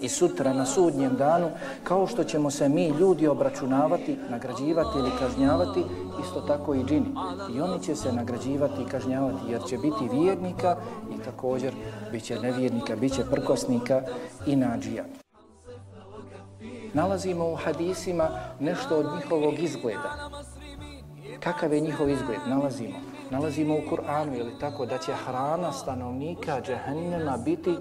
I sutra na sudnjem danu, kao što ćemo se mi ljudi obračunavati, nagrađivati ili kažnjavati, isto tako i džini. I oni će se nagrađivati i kažnjavati, jer će biti vjernika i također bit će nevjernika, bit će prkosnika i nađija. Nalazimo u hadisima nešto od njihovog izgleda. Kakav je njihov izgled? Nalazimo. Nalazimo u Kur'anu, ili tako, da će hrana stanovnika džehennema biti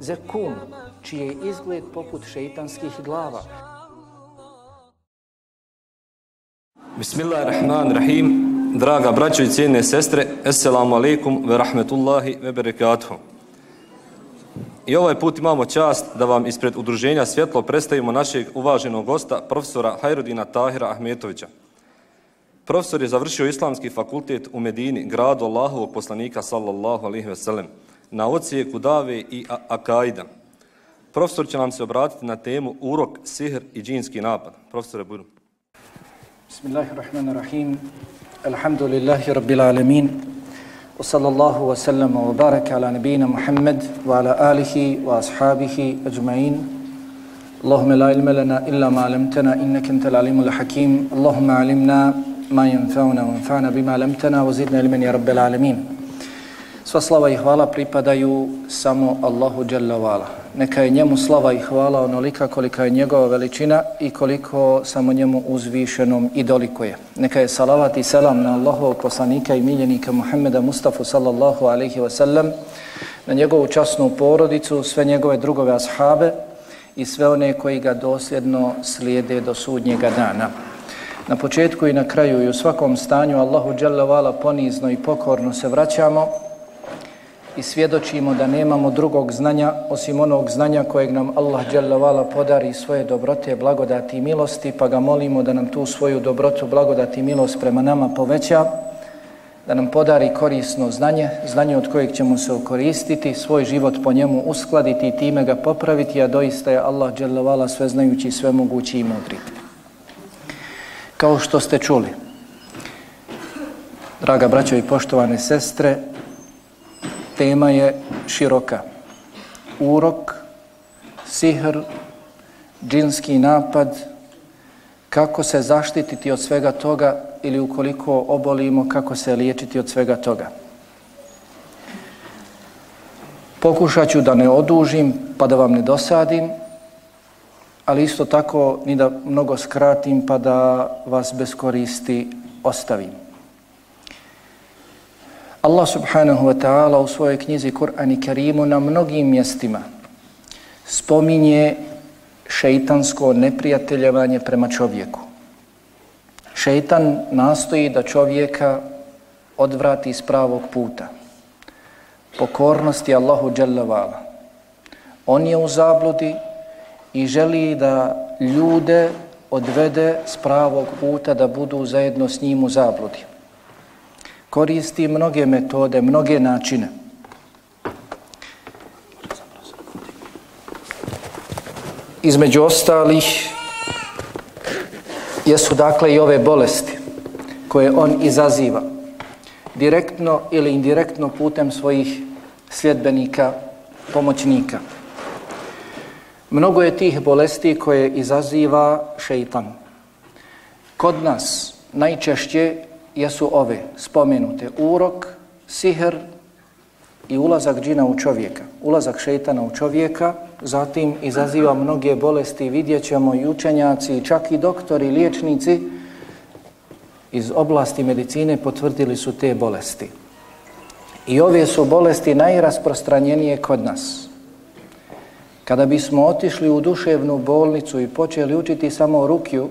zekum, čiji je izgled poput šeitanskih glava. Bismillahirrahmanirrahim. Draga braćo i cijene sestre, Assalamu alaikum ve rahmetullahi ve berekatuhu. I ovaj put imamo čast da vam ispred udruženja Svjetlo predstavimo našeg uvaženog gosta, profesora Hajrudina Tahira Ahmetovića. Profesor je završio islamski fakultet u Medini, gradu Allahovog poslanika sallallahu alaihi ve sellem na ocijeku Dave i Akaida. Profesor će nam se obratiti na temu urok, sihr i džinski napad. Profesore, budu. Bismillahirrahmanirrahim. Alhamdulillahi rabbil alamin. Wa sallallahu wa sallam wa baraka ala nabina Muhammad wa ala alihi wa ashabihi ajma'in. Allahumma la ilma lana illa ma 'allamtana innaka antal alimul hakim. Allahumma 'allimna ma yanfa'una wa anfa'na bima alamtana wa zidna ilman ya rabbil alamin. Sva slava i hvala pripadaju samo Allahu Đalla Vala. Neka je njemu slava i hvala onolika kolika je njegova veličina i koliko samo njemu uzvišenom i doliko je. Neka je salavat i selam na Allahovog poslanika i miljenika Muhammeda Mustafa sallallahu alaihi wasallam, na njegovu časnu porodicu, sve njegove drugove ashabe i sve one koji ga dosljedno slijede do sudnjega dana. Na početku i na kraju i u svakom stanju Allahu Đalla Vala ponizno i pokorno se vraćamo i svjedočimo da nemamo drugog znanja osim onog znanja kojeg nam Allah dželle podari svoje dobrote, blagodati i milosti, pa ga molimo da nam tu svoju dobrotu, blagodati i milost prema nama poveća, da nam podari korisno znanje, znanje od kojeg ćemo se okoristiti, svoj život po njemu uskladiti i time ga popraviti, a doista je Allah dželle sveznajući, svemogući i mudri. Kao što ste čuli, draga braćo i poštovane sestre, tema je široka. Urok, sihr, džinski napad, kako se zaštititi od svega toga ili ukoliko obolimo, kako se liječiti od svega toga. Pokušat ću da ne odužim pa da vam ne dosadim, ali isto tako ni da mnogo skratim pa da vas bez koristi ostavim. Allah subhanahu wa ta'ala u svojoj knjizi Kur'an i Kerimu na mnogim mjestima spominje šeitansko neprijateljevanje prema čovjeku. Šeitan nastoji da čovjeka odvrati s pravog puta. Pokornosti Allahu dželavala. On je u zabludi i želi da ljude odvede s pravog puta da budu zajedno s njim u zabludi koristi mnoge metode, mnoge načine. Između ostalih jesu dakle i ove bolesti koje on izaziva direktno ili indirektno putem svojih sljedbenika, pomoćnika. Mnogo je tih bolesti koje izaziva šeitan. Kod nas najčešće jesu ove spomenute urok, sihr i ulazak džina u čovjeka. Ulazak šeitana u čovjeka zatim izaziva mnoge bolesti. Vidjet ćemo i učenjaci, čak i doktori, liječnici iz oblasti medicine potvrdili su te bolesti. I ove su bolesti najrasprostranjenije kod nas. Kada bismo otišli u duševnu bolnicu i počeli učiti samo rukju,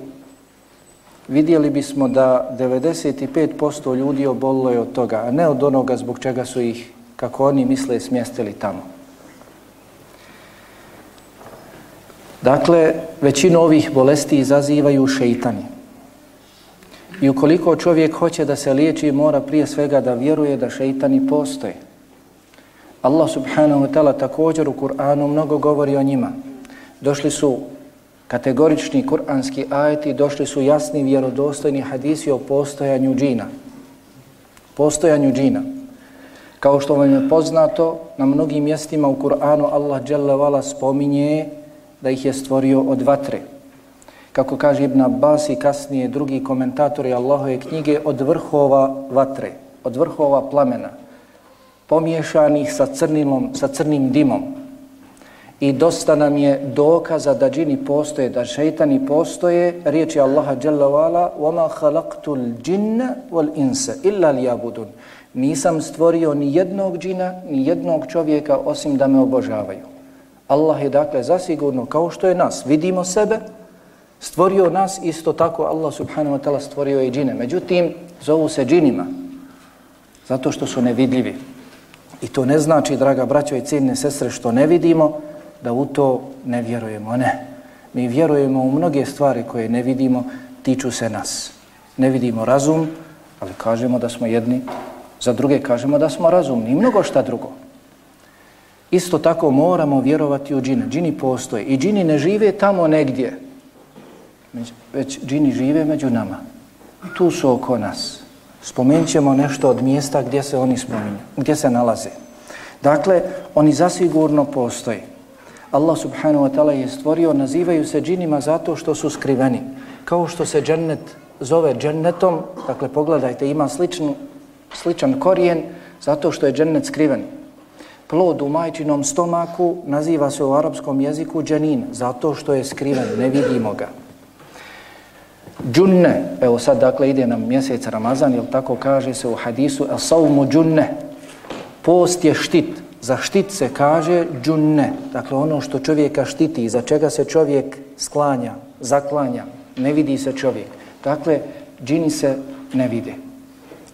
vidjeli bismo da 95% ljudi obolilo je od toga, a ne od onoga zbog čega su ih, kako oni misle, smjestili tamo. Dakle, većinu ovih bolesti izazivaju šeitani. I ukoliko čovjek hoće da se liječi, mora prije svega da vjeruje da šeitani postoje. Allah subhanahu wa ta'ala također u Kur'anu mnogo govori o njima. Došli su kategorični kuranski ajeti došli su jasni vjerodostojni hadisi o postojanju džina. Postojanju džina. Kao što vam je poznato, na mnogim mjestima u Kur'anu Allah dželle spominje da ih je stvorio od vatre. Kako kaže Ibn Abbas i kasnije drugi komentatori Allahove knjige, od vrhova vatre, od vrhova plamena, pomiješanih sa, crnilom, sa crnim dimom. I dosta nam je dokaza da džini postoje, da šeitani postoje, riječi Allaha Jalla wa'ala وَمَا خَلَقْتُ الْجِنَّ وَالْإِنسَ إِلَّا لِيَابُدُونَ Nisam stvorio ni jednog džina, ni jednog čovjeka osim da me obožavaju. Allah je dakle zasigurno kao što je nas, vidimo sebe, stvorio nas isto tako Allah subhanahu wa ta'ala stvorio i džine. Međutim, zovu se džinima zato što su nevidljivi. I to ne znači, draga braćo i ciljne sestre, što ne vidimo, da u to ne vjerujemo. Ne. Mi vjerujemo u mnoge stvari koje ne vidimo, tiču se nas. Ne vidimo razum, ali kažemo da smo jedni, za druge kažemo da smo razumni i mnogo šta drugo. Isto tako moramo vjerovati u džine. Džini postoje i džini ne žive tamo negdje, već džini žive među nama. Tu su oko nas. Spomenut ćemo nešto od mjesta gdje se oni spominju, gdje se nalaze. Dakle, oni zasigurno postoji. Allah subhanahu wa ta'ala je stvorio, nazivaju se džinima zato što su skriveni. Kao što se džennet zove džennetom, dakle pogledajte, ima sličnu, sličan korijen zato što je džennet skriven. Plod u majčinom stomaku naziva se u arapskom jeziku dženin, zato što je skriven, ne vidimo ga. Džunne, evo sad dakle ide nam mjesec Ramazan, jel tako kaže se u hadisu, a saumu džunne, post je štit, za štit se kaže džunne, dakle ono što čovjeka štiti, za čega se čovjek sklanja, zaklanja, ne vidi se čovjek. Dakle, džini se ne vide.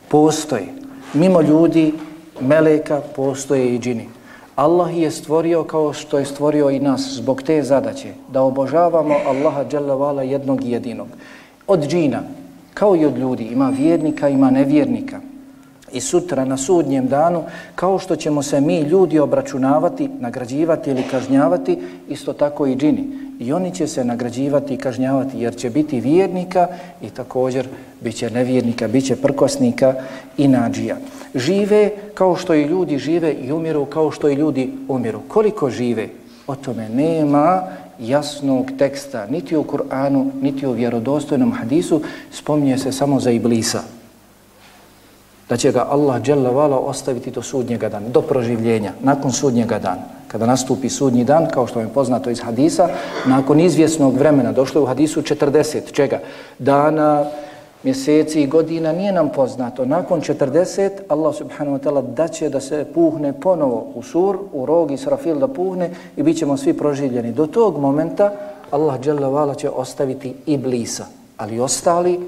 Postoji. Mimo ljudi, meleka, postoje i džini. Allah je stvorio kao što je stvorio i nas zbog te zadaće, da obožavamo Allaha dželavala jednog jedinog. Od džina, kao i od ljudi, ima vjernika, ima nevjernika. I sutra na sudnjem danu, kao što ćemo se mi ljudi obračunavati, nagrađivati ili kažnjavati, isto tako i džini. I oni će se nagrađivati i kažnjavati jer će biti vjernika i također bit će nevjernika, bit će prkosnika i nađija. Žive kao što i ljudi žive i umiru kao što i ljudi umiru. Koliko žive? O tome nema jasnog teksta, niti u Kur'anu, niti u vjerodostojnom hadisu, spominje se samo za Iblisa. Da će ga Allah dželle vala ostaviti do sudnjega dana, do proživljenja, nakon sudnjega dana. Kada nastupi sudnji dan, kao što je poznato iz hadisa, nakon izvjesnog vremena, došlo je u hadisu 40, čega? Dana, mjeseci i godina nije nam poznato. Nakon 40, Allah subhanahu wa ta'ala daće da se puhne ponovo u sur, u rog i srafil da puhne i bit ćemo svi proživljeni. Do tog momenta Allah vala će ostaviti iblisa, ali ostali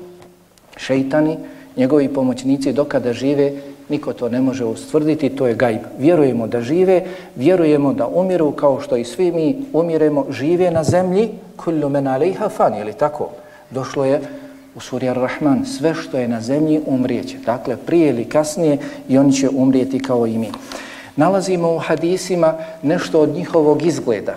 šeitani, njegovi pomoćnici dokada žive, niko to ne može ustvrditi, to je gajb. Vjerujemo da žive, vjerujemo da umiru kao što i svi mi umiremo, žive na zemlji, kullu men alejha fan, je tako? Došlo je u suri Ar-Rahman, sve što je na zemlji umrijeće. Dakle, prije ili kasnije i oni će umrijeti kao i mi. Nalazimo u hadisima nešto od njihovog izgleda.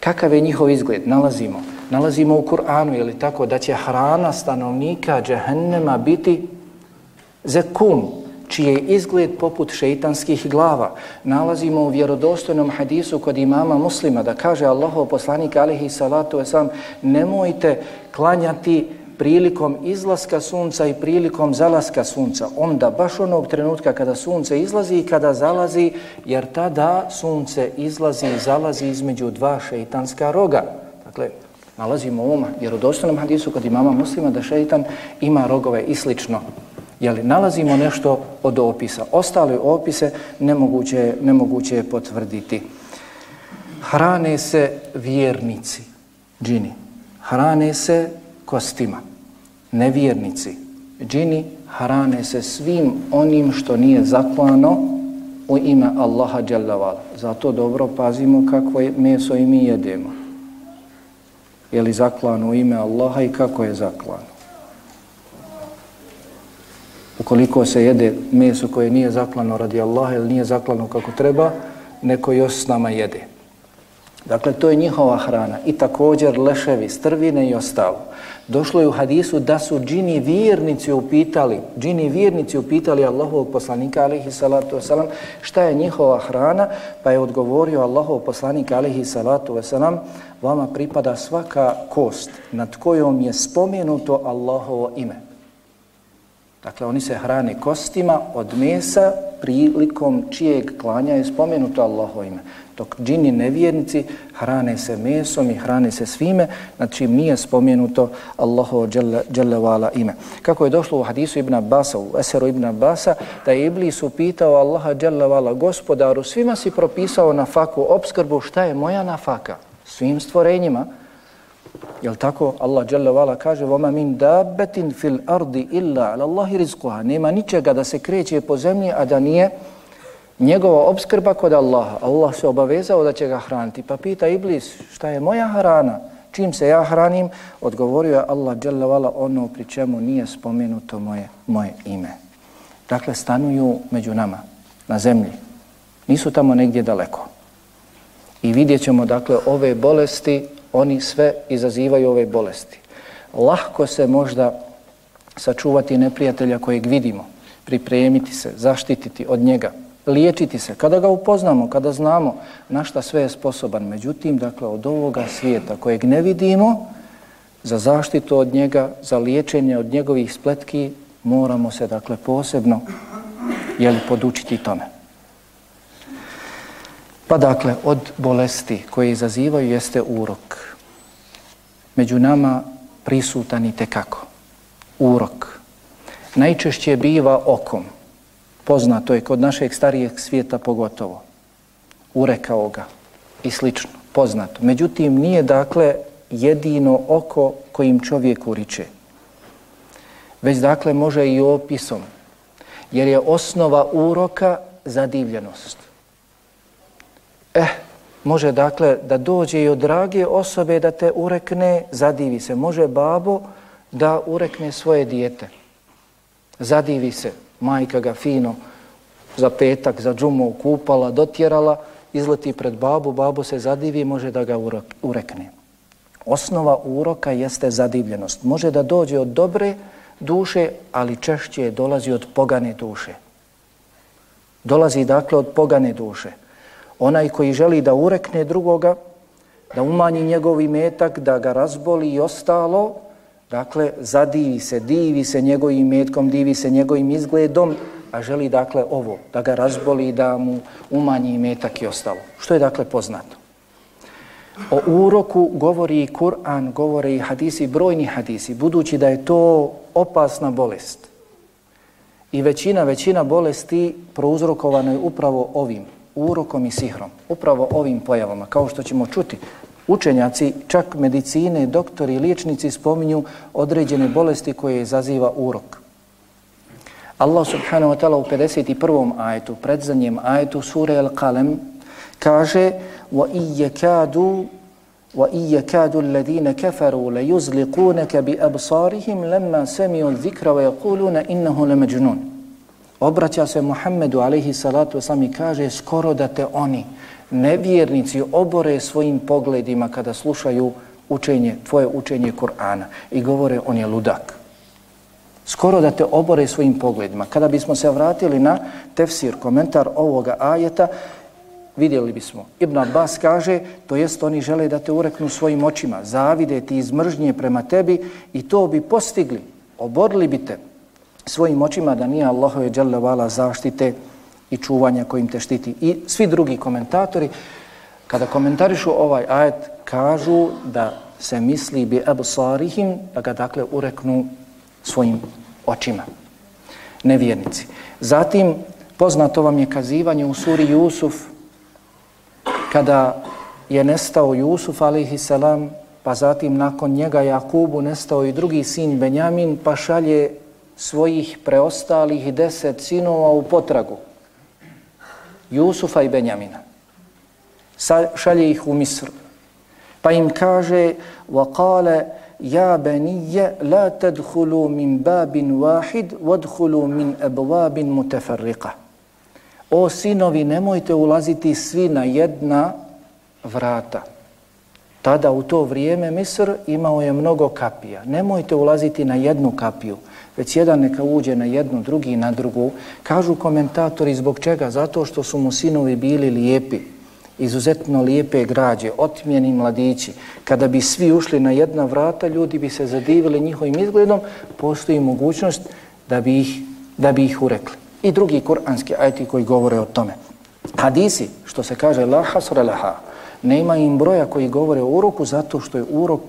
Kakav je njihov izgled? Nalazimo. Nalazimo u Kur'anu, je li tako, da će hrana stanovnika džehennema biti zekum, čiji je izgled poput šeitanskih glava. Nalazimo u vjerodostojnom hadisu kod imama muslima da kaže Allahov poslanik alihi salatu esam nemojte klanjati prilikom izlaska sunca i prilikom zalaska sunca. Onda, baš onog trenutka kada sunce izlazi i kada zalazi, jer tada sunce izlazi i zalazi između dva šeitanska roga. Dakle, nalazimo u ovom vjerodostojnom hadisu kod imama muslima da šeitan ima rogove i slično. Jeli, nalazimo nešto od opisa. Ostale opise nemoguće, nemoguće je potvrditi. Hrane se vjernici, džini. Hrane se kostima. Nevjernici, džini, hrane se svim onim što nije zaklano u ime Allaha Đalavala. Zato dobro pazimo kakvo je meso i mi jedemo. Je li zaklano u ime Allaha i kako je zaklano? Ukoliko se jede meso koje nije zaklano radi Allaha ili nije zaklano kako treba, neko još s nama jede. Dakle, to je njihova hrana i također leševi, strvine i ostalo. Došlo je u hadisu da su džini vjernici upitali, džini vjernici upitali Allahovog poslanika alihi salatu wasalam šta je njihova hrana, pa je odgovorio Allahov poslanik alihi salatu wasalam vama pripada svaka kost nad kojom je spomenuto Allahovo ime. Dakle, oni se hrane kostima od mesa prilikom čijeg klanja je spomenuto Allahovo ime dok džini nevjernici hrane se mesom i hrane se svime, znači nije spomenuto Allaho dželevala ime. Kako je došlo u hadisu Ibn Abasa, u eseru Ibn Abbasa, da je Iblis upitao Allaha dželevala gospodaru, svima si propisao na faku obskrbu, šta je moja nafaka? Svim stvorenjima. Jel tako? Allah dželle vala kaže: "Vama min dabbatin fil ardi illa 'ala Allahi rizquha." Nema ničega da se kreće po zemlji a da nije njegova obskrba kod Allaha. Allah se obavezao da će ga hraniti. Pa pita Iblis, šta je moja hrana? Čim se ja hranim? Odgovorio je Allah dželavala ono pri čemu nije spomenuto moje, moje ime. Dakle, stanuju među nama, na zemlji. Nisu tamo negdje daleko. I vidjet ćemo, dakle, ove bolesti, oni sve izazivaju ove bolesti. Lahko se možda sačuvati neprijatelja kojeg vidimo, pripremiti se, zaštititi od njega, liječiti se, kada ga upoznamo, kada znamo na šta sve je sposoban. Međutim, dakle, od ovoga svijeta kojeg ne vidimo, za zaštitu od njega, za liječenje od njegovih spletki, moramo se, dakle, posebno jeli, podučiti tome. Pa dakle, od bolesti koje izazivaju jeste urok. Među nama prisutan i tekako. Urok. Najčešće biva okom poznato je kod našeg starijeg svijeta pogotovo, urekao ga i slično, poznato. Međutim, nije dakle jedino oko kojim čovjek uriče, već dakle može i opisom, jer je osnova uroka zadivljenost. Eh, može dakle da dođe i od drage osobe da te urekne, zadivi se. Može babo da urekne svoje dijete. Zadivi se, majka ga fino za petak, za džumu kupala, dotjerala, izleti pred babu, babu se zadivi, može da ga urekne. Osnova uroka jeste zadivljenost. Može da dođe od dobre duše, ali češće dolazi od pogane duše. Dolazi dakle od pogane duše. Onaj koji želi da urekne drugoga, da umanji njegov imetak, da ga razboli i ostalo, Dakle, zadivi se, divi se njegovim metkom, divi se njegovim izgledom, a želi dakle ovo, da ga razboli, da mu umanji metak i ostalo. Što je dakle poznato? O uroku govori i Kur'an, govore i hadisi, brojni hadisi, budući da je to opasna bolest. I većina, većina bolesti prouzrokovana je upravo ovim, urokom i sihrom, upravo ovim pojavama, kao što ćemo čuti Učenjaci, čak medicine, doktori i liječnici spominju određene bolesti koje izaziva urok. Allah subhanahu wa ta'ala u 51. ajetu, predzanjem ajetu sure Al-Qalem, kaže وَإِيَّكَادُوا وَإِيَّكَادُوا الَّذِينَ كَفَرُوا لَيُزْلِقُونَكَ بِأَبْصَارِهِمْ لَمَّا سَمِيُوا الذِّكْرَ وَيَقُولُونَ إِنَّهُ لَمَجْنُونَ Obraća se Muhammedu alaihi salatu wasalam i kaže skoro da te oni, nevjernici obore svojim pogledima kada slušaju učenje, tvoje učenje Kur'ana i govore on je ludak. Skoro da te obore svojim pogledima. Kada bismo se vratili na tefsir, komentar ovoga ajeta, vidjeli bismo. Ibn Abbas kaže, to jest oni žele da te ureknu svojim očima, zavide ti izmržnje prema tebi i to bi postigli, oborili bi te svojim očima da nije Allahove dželle zaštite i čuvanja kojim te štiti. I svi drugi komentatori, kada komentarišu ovaj ajet, kažu da se misli bi absarihim, da ga dakle ureknu svojim očima. Nevjernici. Zatim, poznato vam je kazivanje u suri Jusuf, kada je nestao Jusuf, alaihi salam, pa zatim nakon njega Jakubu nestao i drugi sin Benjamin, pa šalje svojih preostalih deset sinova u potragu. Jusufa i Benjamina. Šalje ih u Misr. Pa im kaže وَقَالَ يَا بَنِيَّ لَا تَدْخُلُوا مِنْ بَابٍ وَاحِدْ وَدْخُلُوا مِنْ أَبْوَابٍ مُتَفَرِّقَ O sinovi, nemojte ulaziti svi na jedna vrata. Tada u to vrijeme Misr imao je mnogo kapija. Nemojte ulaziti na jednu kapiju, već jedan neka uđe na jednu, drugi na drugu. Kažu komentatori zbog čega? Zato što su mu sinovi bili lijepi, izuzetno lijepe građe, otmjeni mladići. Kada bi svi ušli na jedna vrata, ljudi bi se zadivili njihovim izgledom, postoji mogućnost da bi ih, da bi ih urekli. I drugi kuranski ajti koji govore o tome. Hadisi, što se kaže la hasra laha, nema im broja koji govore o uroku zato što je urok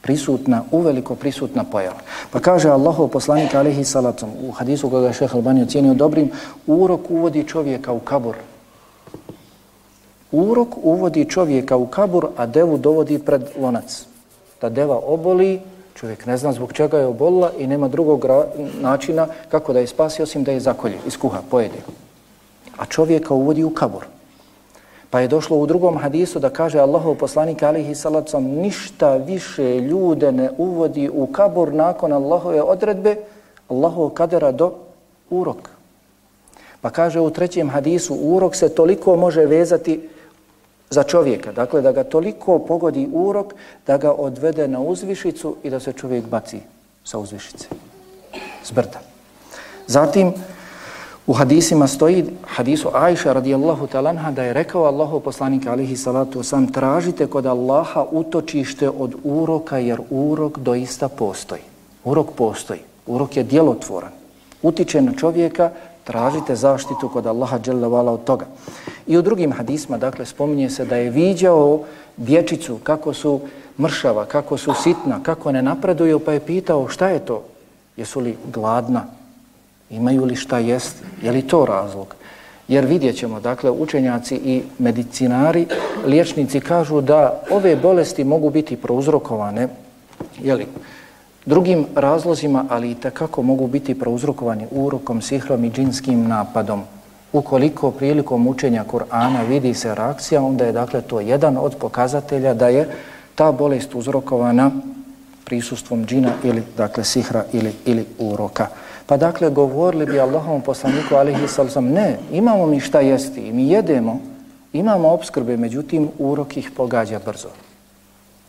prisutna, uveliko prisutna pojava. Pa kaže Allahov poslanik alihi salatom u hadisu koga je šeha Albani ocijenio dobrim, urok uvodi čovjeka u kabur. Urok uvodi čovjeka u kabur, a devu dovodi pred lonac. Da deva oboli, čovjek ne zna zbog čega je obolila i nema drugog načina kako da je spasi osim da je zakolje, iskuha, pojede. A čovjeka uvodi u kabur. Pa je došlo u drugom hadisu da kaže Allahov poslanik alihi salacom ništa više ljude ne uvodi u kabur nakon Allahove odredbe Allahov kadera do urok. Pa kaže u trećem hadisu urok se toliko može vezati za čovjeka. Dakle, da ga toliko pogodi urok da ga odvede na uzvišicu i da se čovjek baci sa uzvišice. Zbrda. Zatim, U hadisima stoji hadisu Ajša radijallahu talanha da je rekao Allahu poslanik alihi salatu sam, tražite kod Allaha utočište od uroka jer urok doista postoji. Urok postoji. Urok je djelotvoran. Utiče na čovjeka, tražite zaštitu kod Allaha dželavala od toga. I u drugim hadisma, dakle, spominje se da je viđao dječicu kako su mršava, kako su sitna, kako ne napreduju, pa je pitao šta je to? Jesu li gladna? Imaju li šta jest? Je li to razlog? Jer vidjet ćemo, dakle, učenjaci i medicinari, liječnici kažu da ove bolesti mogu biti prouzrokovane jeli, drugim razlozima, ali i takako mogu biti prouzrokovani urokom, sihrom i džinskim napadom. Ukoliko prilikom učenja Kur'ana vidi se reakcija, onda je dakle to jedan od pokazatelja da je ta bolest uzrokovana prisustvom džina ili dakle sihra ili, ili uroka. Pa dakle, govorili bi Allahom poslaniku, alihi sallam, ne, imamo mi šta jesti i mi jedemo, imamo obskrbe, međutim, urok ih pogađa brzo.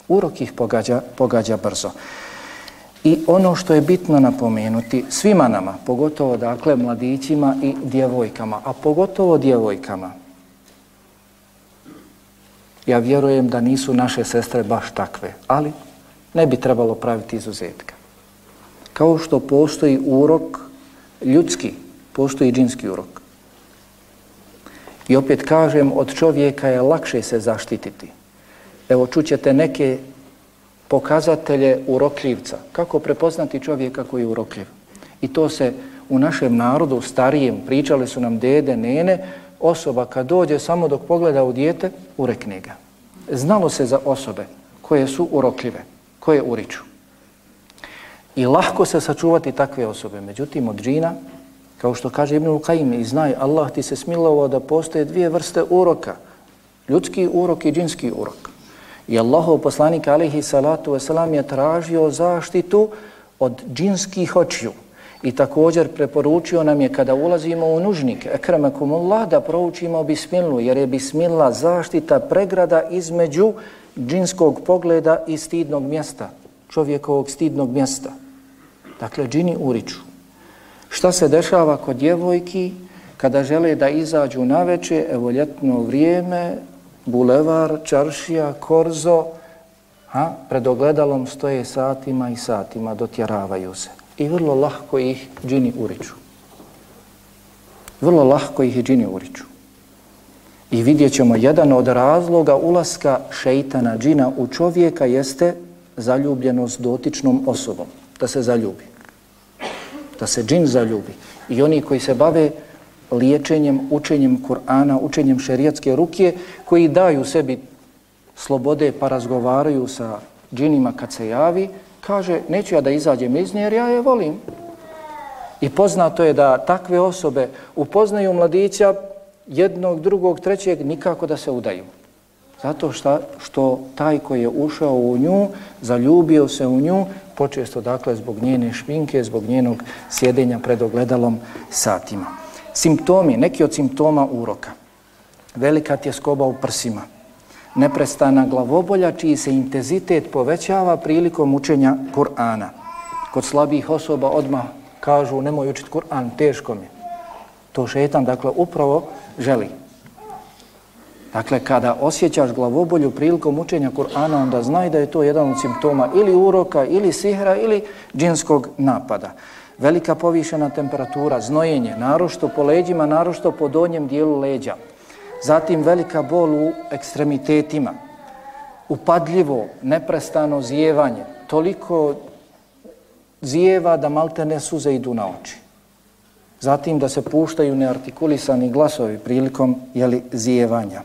Urok ih pogađa, pogađa brzo. I ono što je bitno napomenuti svima nama, pogotovo dakle mladićima i djevojkama, a pogotovo djevojkama, ja vjerujem da nisu naše sestre baš takve, ali ne bi trebalo praviti izuzetka kao što postoji urok ljudski, postoji džinski urok. I opet kažem, od čovjeka je lakše se zaštititi. Evo, čućete neke pokazatelje urokljivca. Kako prepoznati čovjeka koji je urokljiv? I to se u našem narodu, starijem, pričali su nam dede, nene, osoba kad dođe samo dok pogleda u dijete, urekne ga. Znalo se za osobe koje su urokljive, koje uriču. I lahko se sačuvati takve osobe. Međutim, od džina, kao što kaže Ibn Qayyim, i znaj, Allah ti se smilovao da postoje dvije vrste uroka. Ljudski urok i džinski urok. I Allahov poslanik, alihi salatu wasalam, je tražio zaštitu od džinskih očiju. I također preporučio nam je kada ulazimo u nužnik, ekramakumullah, da proučimo bismilu, jer je bismila zaštita pregrada između džinskog pogleda i stidnog mjesta, čovjekovog stidnog mjesta. Dakle, džini uriču. Šta se dešava kod djevojki kada žele da izađu na veče, evo ljetno vrijeme, bulevar, čaršija, korzo, a, pred ogledalom stoje satima i satima, dotjeravaju se. I vrlo lahko ih džini uriču. Vrlo lahko ih džini uriču. I vidjet ćemo, jedan od razloga ulaska šeitana džina u čovjeka jeste zaljubljenost dotičnom osobom, da se zaljubi da se džin zaljubi. I oni koji se bave liječenjem, učenjem Kur'ana, učenjem šerijatske ruke, koji daju sebi slobode pa razgovaraju sa džinima kad se javi, kaže, neću ja da izađem iz nje jer ja je volim. I poznato je da takve osobe upoznaju mladića jednog, drugog, trećeg, nikako da se udaju. Zato šta, što taj koji je ušao u nju, zaljubio se u nju, počesto dakle zbog njene šminke, zbog njenog sjedenja pred ogledalom satima. Simptomi, neki od simptoma uroka. Velika tjeskoba u prsima, neprestana glavobolja čiji se intenzitet povećava prilikom učenja Kur'ana. Kod slabih osoba odmah kažu nemoj učiti Kur'an, teško mi. To šetan, dakle, upravo želi. Dakle, kada osjećaš glavobolju prilikom učenja Kur'ana, onda znaj da je to jedan od simptoma ili uroka, ili sihra, ili džinskog napada. Velika povišena temperatura, znojenje, narošto po leđima, narošto po donjem dijelu leđa. Zatim velika bol u ekstremitetima, upadljivo, neprestano zijevanje, toliko zijeva da malte ne suze idu na oči. Zatim da se puštaju neartikulisani glasovi prilikom jeli, zijevanja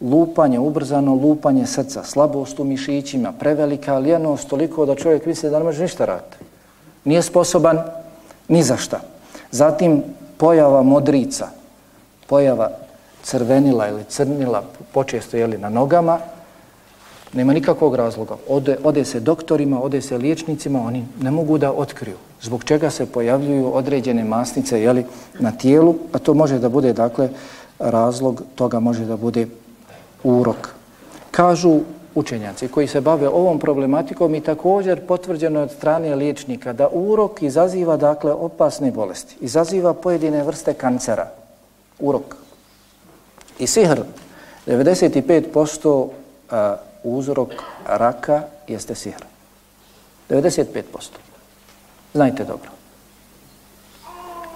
lupanje, ubrzano lupanje srca, slabost u mišićima, prevelika lijenost, toliko da čovjek misli da ne može ništa raditi. Nije sposoban ni za šta. Zatim pojava modrica, pojava crvenila ili crnila, počesto jeli na nogama, nema nikakvog razloga. Ode, ode se doktorima, ode se liječnicima, oni ne mogu da otkriju zbog čega se pojavljuju određene masnice jeli, na tijelu, a to može da bude, dakle, razlog toga može da bude urok. Kažu učenjaci koji se bave ovom problematikom i također potvrđeno od strane liječnika da urok izaziva dakle opasne bolesti, izaziva pojedine vrste kancera. Urok. I sihr, 95% uzrok raka jeste sihr. 95%. Znajte dobro.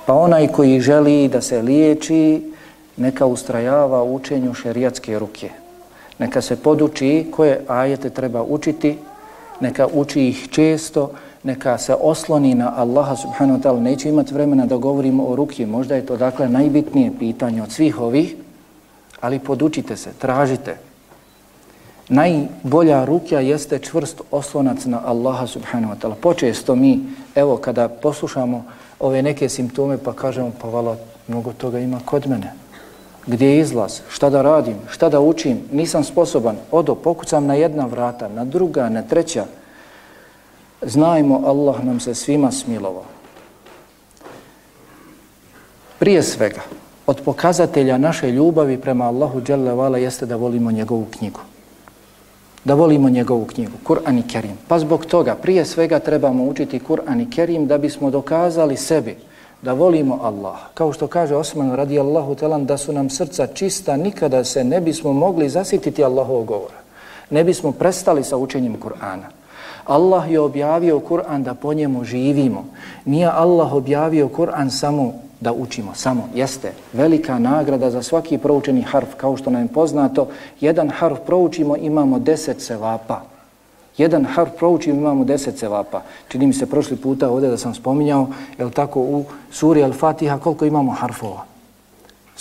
Pa onaj koji želi da se liječi, neka ustrajava u učenju šerijatske ruke. Neka se poduči koje ajete treba učiti, neka uči ih često, neka se osloni na Allaha subhanahu wa ta'ala. Neće imati vremena da govorimo o ruki, možda je to dakle najbitnije pitanje od svih ovih, ali podučite se, tražite. Najbolja rukja jeste čvrst oslonac na Allaha subhanahu wa ta'ala. Počesto mi, evo, kada poslušamo ove neke simptome, pa kažemo, pa vala, mnogo toga ima kod mene gdje je izlaz, šta da radim, šta da učim, nisam sposoban, odo, pokucam na jedna vrata, na druga, na treća. Znajmo, Allah nam se svima smilovao. Prije svega, od pokazatelja naše ljubavi prema Allahu Đalla Vala jeste da volimo njegovu knjigu. Da volimo njegovu knjigu, Kur'an i Kerim. Pa zbog toga, prije svega trebamo učiti Kur'an i Kerim da bismo dokazali sebi, da volimo Allah. Kao što kaže Osman radijallahu talan da su nam srca čista, nikada se ne bismo mogli zasititi Allahovog govora. Ne bismo prestali sa učenjem Kur'ana. Allah je objavio Kur'an da po njemu živimo. Nije Allah objavio Kur'an samo da učimo, samo. Jeste velika nagrada za svaki proučeni harf. Kao što nam je poznato, jedan harf proučimo, imamo deset sevapa. Jedan harf proučimo, imamo deset cevapa. Čini mi se prošli puta ovdje da sam spominjao, je tako u suri Al-Fatiha koliko imamo harfova?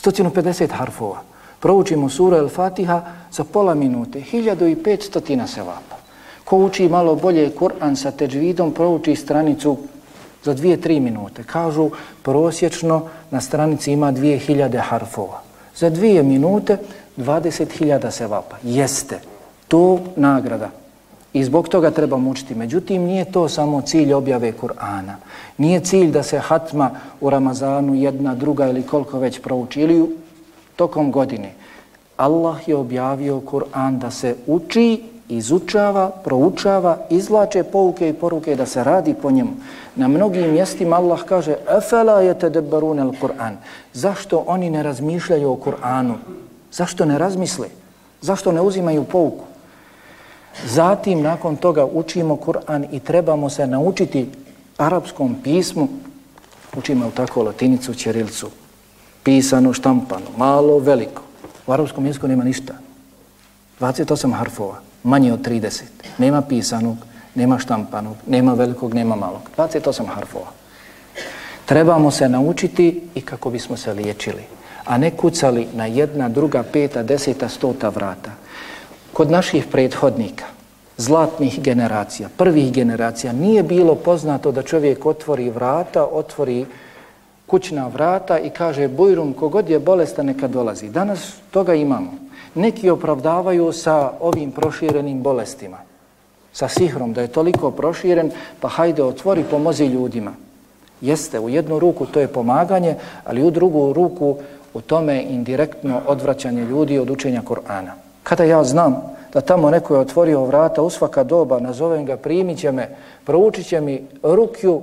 150 harfova. Proučimo suru Al-Fatiha za pola minute, 1500 cevapa. Ko uči malo bolje Kur'an sa teđvidom, prouči stranicu za dvije, tri minute. Kažu, prosječno na stranici ima 2000 harfova. Za dvije minute 20.000 sevapa. Jeste. To nagrada. I zbog toga treba mučiti. Međutim, nije to samo cilj objave Kur'ana. Nije cilj da se hatma u Ramazanu jedna, druga ili koliko već prouči ili tokom godine. Allah je objavio Kur'an da se uči, izučava, proučava, izlače pouke i poruke da se radi po njemu. Na mnogim mjestima Allah kaže Efela je te al Kur'an. Zašto oni ne razmišljaju o Kur'anu? Zašto ne razmisle? Zašto ne uzimaju pouku? Zatim, nakon toga, učimo Kur'an i trebamo se naučiti arapskom pismu. Učimo tako latinicu, ćirilicu. pisano, štampano, malo, veliko. U arapskom jeziku nema ništa. 28 harfova, manje od 30. Nema pisanog, nema štampanog, nema velikog, nema malog. 28 harfova. Trebamo se naučiti i kako bismo se liječili, a ne kucali na jedna, druga, peta, deseta, stota vrata kod naših prethodnika, zlatnih generacija, prvih generacija, nije bilo poznato da čovjek otvori vrata, otvori kućna vrata i kaže bujrum, kogod je bolestan neka dolazi. Danas toga imamo. Neki opravdavaju sa ovim proširenim bolestima, sa sihrom, da je toliko proširen, pa hajde otvori, pomozi ljudima. Jeste, u jednu ruku to je pomaganje, ali u drugu ruku u tome indirektno odvraćanje ljudi od učenja Korana. Kada ja znam da tamo neko je otvorio vrata u svaka doba, nazovem ga, primit će me, proučit će mi rukju,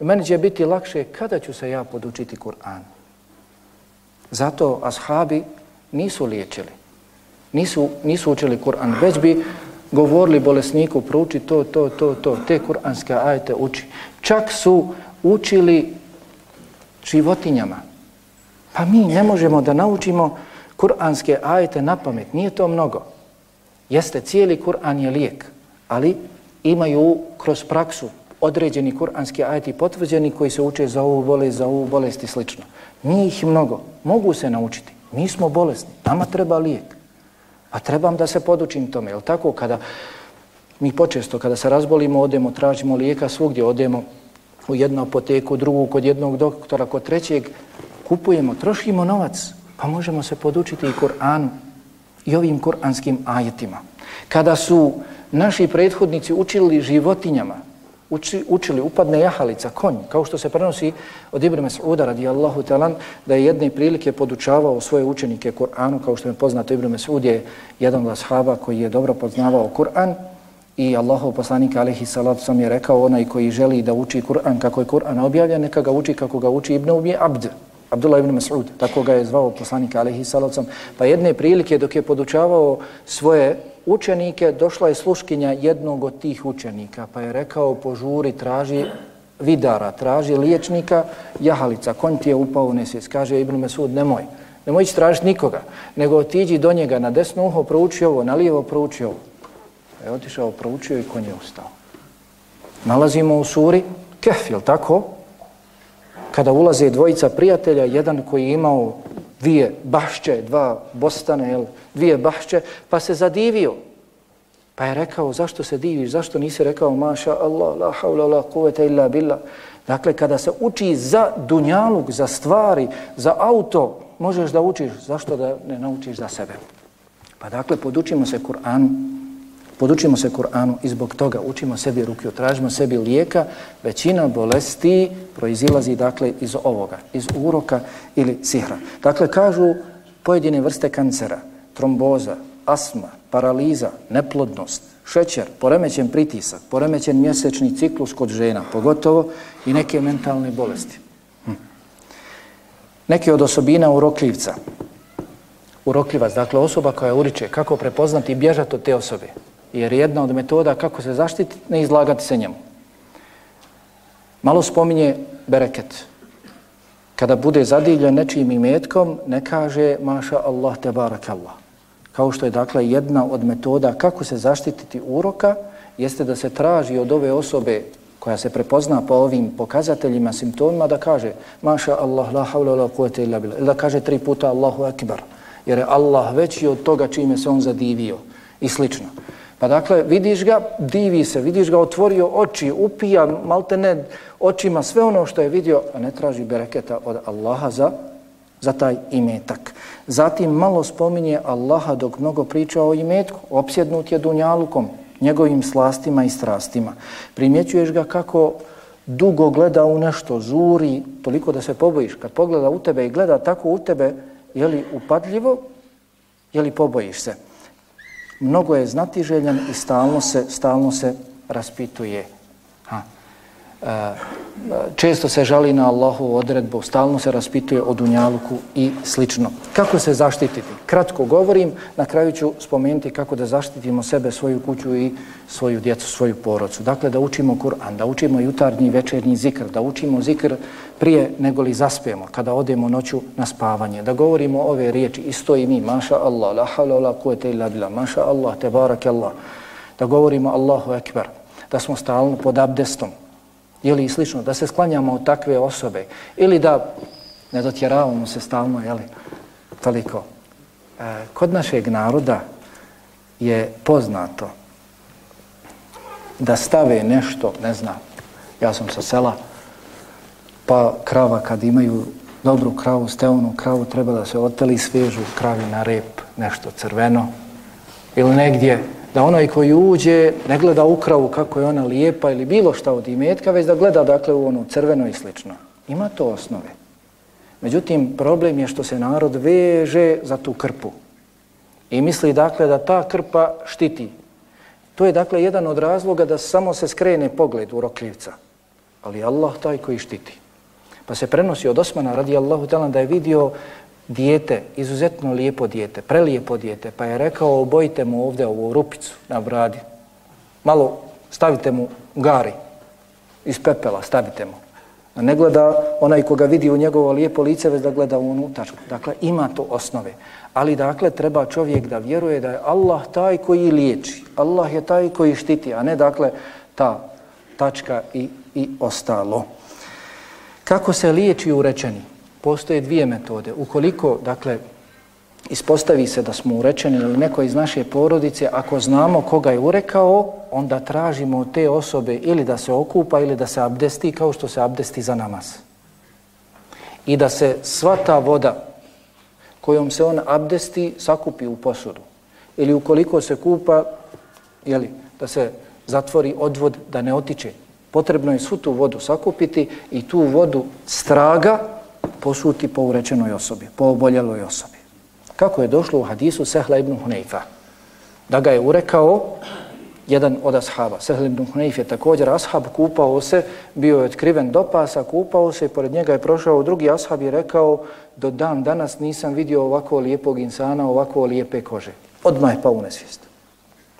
meni će biti lakše kada ću se ja podučiti Kur'an. Zato ashabi nisu liječili, nisu, nisu učili Kur'an, već bi govorili bolesniku, prouči to, to, to, to, te kur'anske ajete uči. Čak su učili životinjama. Pa mi ne možemo da naučimo kur'anske ajete na pamet, nije to mnogo. Jeste, cijeli Kur'an je lijek, ali imaju kroz praksu određeni kur'anski ajeti potvrđeni koji se uče za ovu bolest, za ovu bolest i slično. Nije ih mnogo, mogu se naučiti. Mi smo bolesni, nama treba lijek. A trebam da se podučim tome, je tako? Kada mi počesto, kada se razbolimo, odemo, tražimo lijeka svugdje, odemo u jednu apoteku, drugu kod jednog doktora, kod trećeg, kupujemo, trošimo novac, pa možemo se podučiti i Kur'anu i ovim kur'anskim ajetima. Kada su naši prethodnici učili životinjama, uči, učili, upadne jahalica, konj, kao što se prenosi od Ibn Mas'uda radijallahu talan, da je jedne prilike podučavao svoje učenike Kur'anu, kao što je poznato Ibn Mas'ud je jedan od ashaba koji je dobro poznavao Kur'an i Allahov poslanik alaihi salatu sam je rekao onaj koji želi da uči Kur'an kako je Kur'an objavljen, neka ga uči kako ga uči Ibn Ubi Abd, Abdullah ibn Mas'ud, tako ga je zvao poslanik alaihi salatu Pa jedne prilike dok je podučavao svoje učenike, došla je sluškinja jednog od tih učenika, pa je rekao, požuri, traži vidara, traži liječnika, jahalica, konj ti je upao u nesvijest. Kaže Ibn Mesud, nemoj, nemoj ići tražiti nikoga, nego otiđi do njega na desno uho, prouči ovo, na lijevo prouči ovo. Pa je otišao, proučio i konj je ustao. Nalazimo u suri Kef, je tako? Kada ulaze dvojica prijatelja, jedan koji je imao dvije bašće, dva bostane, jel, dvije bašće, pa se zadivio. Pa je rekao, zašto se diviš, zašto nisi rekao, maša Allah, la haula, la kuveta illa billah. Dakle, kada se uči za dunjaluk, za stvari, za auto, možeš da učiš, zašto da ne naučiš za sebe? Pa dakle, podučimo se Kur'anu, Podučimo se Kur'anu i zbog toga učimo sebi ruke, tražimo sebi lijeka. Većina bolesti proizilazi dakle iz ovoga, iz uroka ili sihra. Dakle, kažu pojedine vrste kancera, tromboza, asma, paraliza, neplodnost, šećer, poremećen pritisak, poremećen mjesečni ciklus kod žena, pogotovo i neke mentalne bolesti. Hm. Neke od osobina urokljivca, urokljivac, dakle osoba koja uriče, kako prepoznati i bježati od te osobe, jer jedna od metoda kako se zaštiti, ne izlagati se njemu. Malo spominje bereket. Kada bude zadivljen nečijim imetkom, ne kaže maša Allah te barak Allah. Kao što je dakle jedna od metoda kako se zaštititi uroka, jeste da se traži od ove osobe koja se prepozna po ovim pokazateljima, simptomima, da kaže maša Allah, la havla, la kuvete illa bila. Ili da kaže tri puta Allahu akbar. Jer je Allah veći od toga čime se on zadivio i slično. Pa dakle, vidiš ga, divi se, vidiš ga, otvorio oči, upija, malte ne, očima sve ono što je vidio, a ne traži bereketa od Allaha za, za taj imetak. Zatim malo spominje Allaha dok mnogo priča o imetku, opsjednut je dunjalukom, njegovim slastima i strastima. Primjećuješ ga kako dugo gleda u nešto, zuri, toliko da se pobojiš. Kad pogleda u tebe i gleda tako u tebe, je li upadljivo, je li pobojiš se? Mnogo je znatiželjan i stalno se, stalno se raspituje. Ha. Često se žali na Allahu odredbu, stalno se raspituje o dunjaluku i slično. Kako se zaštititi? Kratko govorim, na kraju ću spomenuti kako da zaštitimo sebe, svoju kuću i svoju djecu, svoju porodcu. Dakle, da učimo Kur'an, da učimo jutarnji večernji zikr, da učimo zikr prije nego li zaspijemo, kada odemo noću na spavanje, da govorimo ove riječi, isto i mi, maša Allah, la hala la kuvete illa bila, maša Allah, te barak Allah, da govorimo Allahu ekber, da smo stalno pod abdestom, ili slično, da se sklanjamo od takve osobe, ili da ne dotjeravamo se stalno, jeli, toliko. E, kod našeg naroda je poznato da stave nešto, ne znam, ja sam sa sela, pa krava kad imaju dobru kravu, steonu kravu, treba da se oteli svežu kravi na rep, nešto crveno, ili negdje, da onaj koji uđe ne gleda ukravu kako je ona lijepa ili bilo šta od imetka, već da gleda dakle u ono crveno i slično. Ima to osnove. Međutim, problem je što se narod veže za tu krpu. I misli dakle da ta krpa štiti. To je dakle jedan od razloga da samo se skrene pogled u rokljivca. Ali Allah taj koji štiti. Pa se prenosi od Osmana radi Allahu talan da je vidio dijete, izuzetno lijepo dijete, prelijepo dijete, pa je rekao obojite mu ovdje ovu rupicu na bradi. Malo stavite mu gari iz pepela, stavite mu. A ne gleda onaj koga vidi u njegovo lijepo lice, već da gleda u onu tačku. Dakle, ima to osnove. Ali dakle, treba čovjek da vjeruje da je Allah taj koji liječi. Allah je taj koji štiti, a ne dakle ta tačka i, i ostalo. Kako se liječi urečeni? Postoje dvije metode. Ukoliko, dakle, ispostavi se da smo urečeni ili neko iz naše porodice, ako znamo koga je urekao, onda tražimo od te osobe ili da se okupa ili da se abdesti kao što se abdesti za namaz. I da se sva ta voda kojom se on abdesti sakupi u posudu. Ili ukoliko se kupa, jeli, da se zatvori odvod da ne otiče. Potrebno je svu tu vodu sakupiti i tu vodu straga posuti po urečenoj osobi, po oboljeloj osobi. Kako je došlo u hadisu Sehla ibn Huneifa? Da ga je urekao jedan od ashaba. Sehl ibn Hunayf je također ashab, kupao se, bio je otkriven do pasa, kupao se i pored njega je prošao drugi ashab i rekao do dan danas nisam vidio ovako lijepog insana, ovako lijepe kože. Odmah je pao u nesvijest.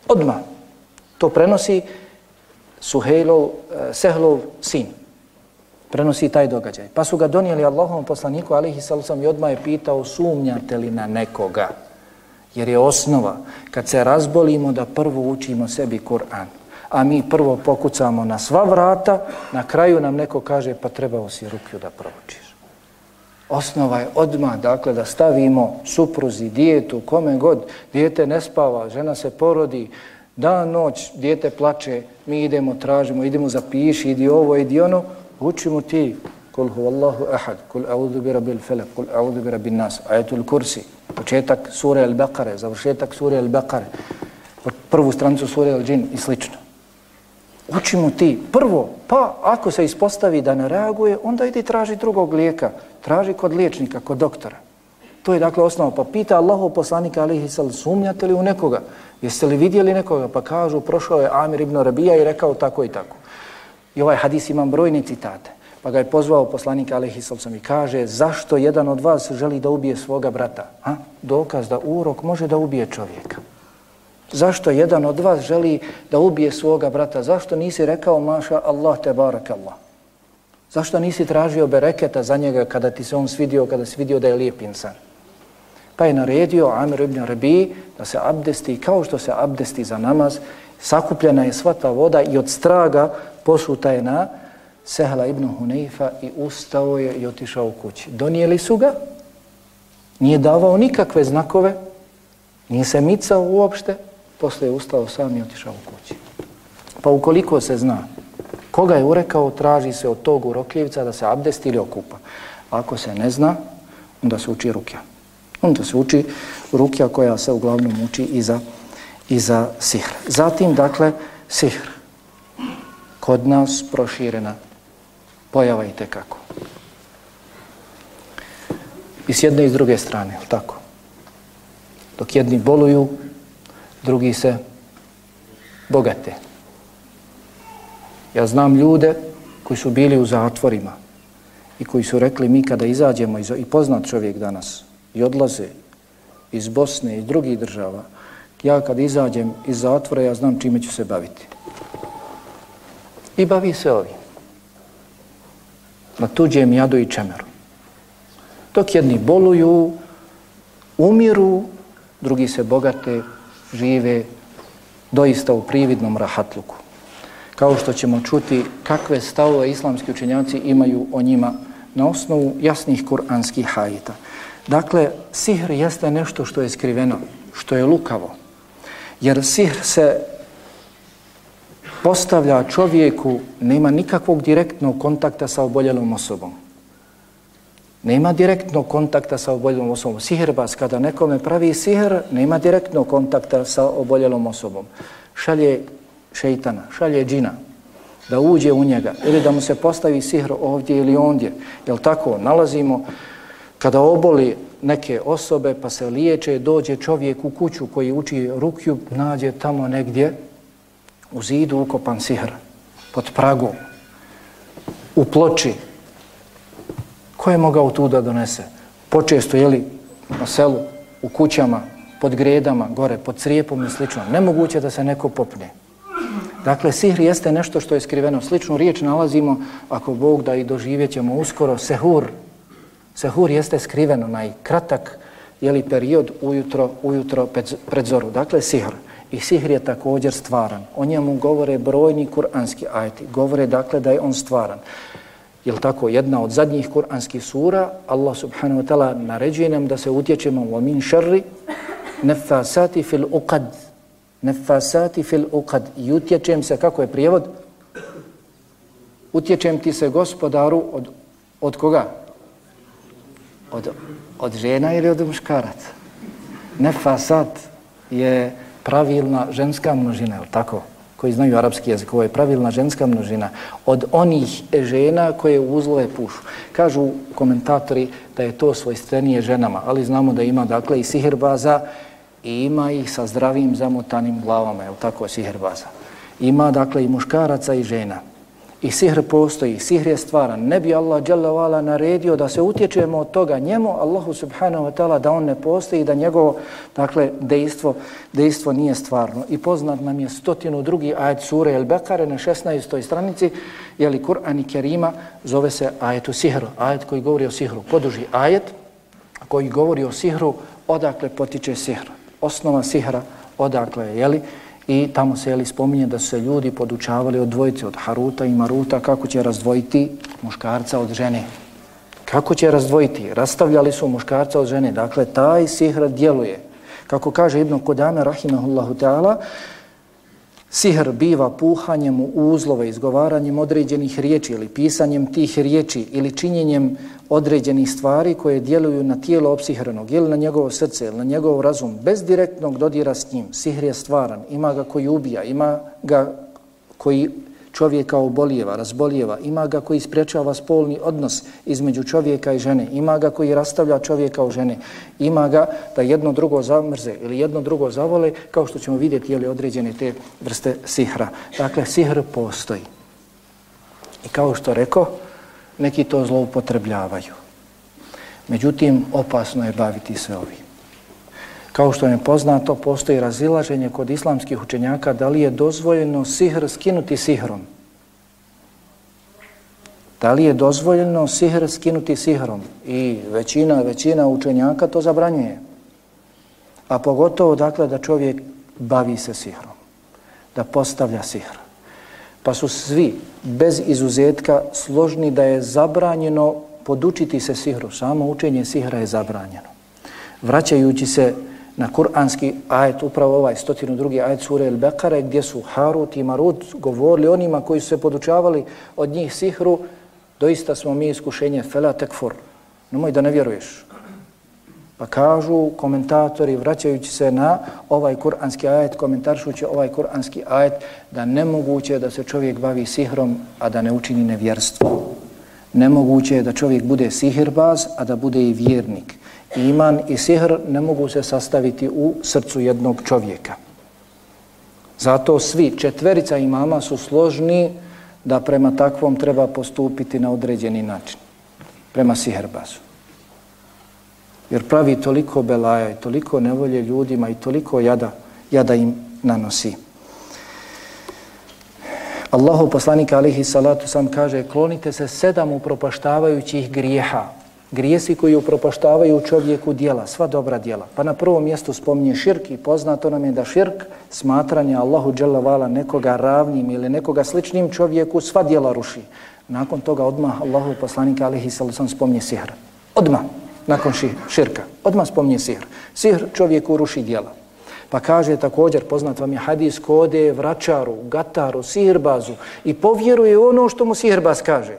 Odmah. To prenosi Suhejlov, eh, Sehlov sin. Prenosi taj događaj. Pa su ga donijeli Allahom poslaniku, alihi salusam, i odmah je pitao, sumnjate li na nekoga? Jer je osnova, kad se razbolimo, da prvo učimo sebi Kur'an. A mi prvo pokucamo na sva vrata, na kraju nam neko kaže, pa trebao si rukju da proučiš. Osnova je odmah, dakle, da stavimo supruzi, dijetu, kome god, dijete ne spava, žena se porodi, dan, noć, dijete plače, mi idemo, tražimo, idemo zapiši, idi ovo, idi ono, učimo ti, kul huvallahu ahad, kul a'udhu bi rabbil felak, kul a'udhu bi rabbin nas, ajetul kursi, početak sure al-Baqare, završetak sure al-Baqare, prvu stranicu sure al-Džin i slično. Učimo ti prvo, pa ako se ispostavi da ne reaguje, onda idi traži drugog lijeka, traži kod liječnika, kod doktora. To je dakle osnova. Pa pita Allahov poslanika alihi sal, sumnjate li u nekoga? Jeste li vidjeli nekoga? Pa kažu, prošao je Amir ibn Rabija i rekao tako i tako. I ovaj hadis imam brojne citate. Pa ga je pozvao poslanik Alehi sal i kaže, zašto jedan od vas želi da ubije svoga brata? Ha? Dokaz da urok može da ubije čovjeka. Zašto jedan od vas želi da ubije svoga brata? Zašto nisi rekao, maša Allah te barak Allah? Zašto nisi tražio bereketa za njega kada ti se on svidio, kada si vidio da je lijep insan? Pa je naredio Amir ibn Rabi da se abdesti kao što se abdesti za namaz. Sakupljena je sva ta voda i od straga posuta je na Sehla ibn Huneifa i ustao je i otišao u kući. Donijeli su ga, nije davao nikakve znakove, nije se micao uopšte, posle je ustao sam i otišao u kući. Pa ukoliko se zna koga je urekao, traži se od tog urokljivca da se abdesti ili okupa. Ako se ne zna, onda se uči rukja. Onda se uči rukja koja se uglavnom uči i za, i za sihr. Zatim, dakle, sihr. Kod nas proširena pojava i tekako. I s jedne i s druge strane, tako? Dok jedni boluju, drugi se bogate. Ja znam ljude koji su bili u zatvorima i koji su rekli mi kada izađemo iz, i poznat čovjek danas i odlaze iz Bosne i drugih država, ja kad izađem iz zatvora ja znam čime ću se baviti. I bavi se ovim. Na tuđem jadu i čemeru. Dok jedni boluju, umiru, drugi se bogate, žive doista u prividnom rahatluku. Kao što ćemo čuti kakve stavove islamski učenjaci imaju o njima na osnovu jasnih kuranskih hajita. Dakle, sihr jeste nešto što je skriveno, što je lukavo. Jer sihr se postavlja čovjeku, nema nikakvog direktnog kontakta sa oboljelom osobom. Nema direktnog kontakta sa oboljelom osobom. Sihirbas, kada nekome pravi sihr, nema direktnog kontakta sa oboljelom osobom. Šalje šeitana, šalje džina da uđe u njega ili da mu se postavi sihr ovdje ili ondje. Jel tako? Nalazimo kada oboli neke osobe pa se liječe, dođe čovjek u kuću koji uči rukju, nađe tamo negdje u zidu ukopan sihr, pod pragom, u ploči. Ko je mogao tu da donese? Počesto, jeli, na selu, u kućama, pod gredama, gore, pod crijepom i slično. Nemoguće da se neko popne. Dakle, sihr jeste nešto što je skriveno. Sličnu riječ nalazimo, ako Bog da i doživjet ćemo uskoro, sehur. Sehur jeste skriveno, najkratak jeli, period ujutro, ujutro pred zoru. Dakle, sihr. I sihr je također stvaran. O njemu govore brojni kuranski ajeti. Govore, dakle, da je on stvaran. Je tako? Jedna od zadnjih kuranskih sura, Allah subhanahu wa ta'ala naređuje nam da se utječemo u min šarri nefasati fil uqad nefasati fil uqad i utječem se, kako je prijevod? Utječem ti se gospodaru od, od koga? Od, od žena ili od muškaraca? Nefasat je pravilna ženska množina, je tako? koji znaju arapski jezik, ovo je pravilna ženska množina, od onih žena koje uzlove pušu. Kažu komentatori da je to svojstvenije ženama, ali znamo da ima dakle i sihirbaza i ima ih sa zdravim zamotanim glavama, je tako sihirbaza. Ima dakle i muškaraca i žena. I sihr postoji, sihr je stvaran. Ne bi Allah dželavala naredio da se utječemo od toga njemu, Allahu subhanahu wa ta'ala, da on ne postoji, da njegovo dakle, dejstvo, dejstvo nije stvarno. I poznat nam je stotinu drugi ajet sure El Bekare na 16. stranici, je li Kur'an i Kerima, zove se ajetu sihru, ajet koji govori o sihru. Poduži ajet koji govori o sihru, odakle potiče sihr. Osnova sihra, odakle je, jeli, I tamo se jeli spominje da su se ljudi podučavali od dvojice, od Haruta i Maruta, kako će razdvojiti muškarca od žene. Kako će razdvojiti? Rastavljali su muškarca od žene. Dakle, taj sihr djeluje. Kako kaže Ibn Kodame, rahimahullahu ta'ala, Sihr biva puhanjem u uzlove, izgovaranjem određenih riječi ili pisanjem tih riječi ili činjenjem određenih stvari koje djeluju na tijelo opsihrenog ili na njegovo srce ili na njegov razum bez direktnog dodira s njim. Sihr je stvaran, ima ga koji ubija, ima ga koji čovjeka obolijeva, razbolijeva, ima ga koji sprečava spolni odnos između čovjeka i žene, ima ga koji rastavlja čovjeka u žene, ima ga da jedno drugo zamrze ili jedno drugo zavole, kao što ćemo vidjeti je li određene te vrste sihra. Dakle, sihr postoji. I kao što rekao, neki to zloupotrebljavaju. Međutim, opasno je baviti se ovim. Kao što je poznato, postoji razilaženje kod islamskih učenjaka da li je dozvoljeno sihr skinuti sihrom. Da li je dozvoljeno sihr skinuti sihrom? I većina, većina učenjaka to zabranjuje. A pogotovo, dakle, da čovjek bavi se sihrom. Da postavlja sihr. Pa su svi, bez izuzetka, složni da je zabranjeno podučiti se sihru. Samo učenje sihra je zabranjeno. Vraćajući se na kuranski ajet, upravo ovaj 102. ajet sure El Bekare, gdje su Harut i Marut govorili onima koji su se podučavali od njih sihru, doista smo mi iskušenje fela tekfor, nemoj da ne vjeruješ. Pa kažu komentatori, vraćajući se na ovaj kuranski ajet, komentaršući ovaj kuranski ajet, da nemoguće da se čovjek bavi sihrom, a da ne učini nevjerstvo. Nemoguće je da čovjek bude sihirbaz, a da bude i vjernik iman i sihr ne mogu se sastaviti u srcu jednog čovjeka. Zato svi četverica imama su složni da prema takvom treba postupiti na određeni način. Prema siherbazu. Jer pravi toliko belaja i toliko nevolje ljudima i toliko jada, jada im nanosi. Allahu poslanik alihi salatu sam kaže klonite se sedam upropaštavajućih grijeha grijesi koji upropaštavaju čovjeku dijela, sva dobra dijela. Pa na prvom mjestu spominje širk i poznato nam je da širk, smatranje Allahu dželavala nekoga ravnim ili nekoga sličnim čovjeku, sva dijela ruši. Nakon toga odmah Allahu poslanika alihi sallam spominje sihr. Odmah, nakon širka, odmah spominje sihr. Sihr čovjeku ruši dijela. Pa kaže također, poznat vam je hadis, kode vračaru, gataru, sihrbazu i povjeruje ono što mu sihrbaz kaže.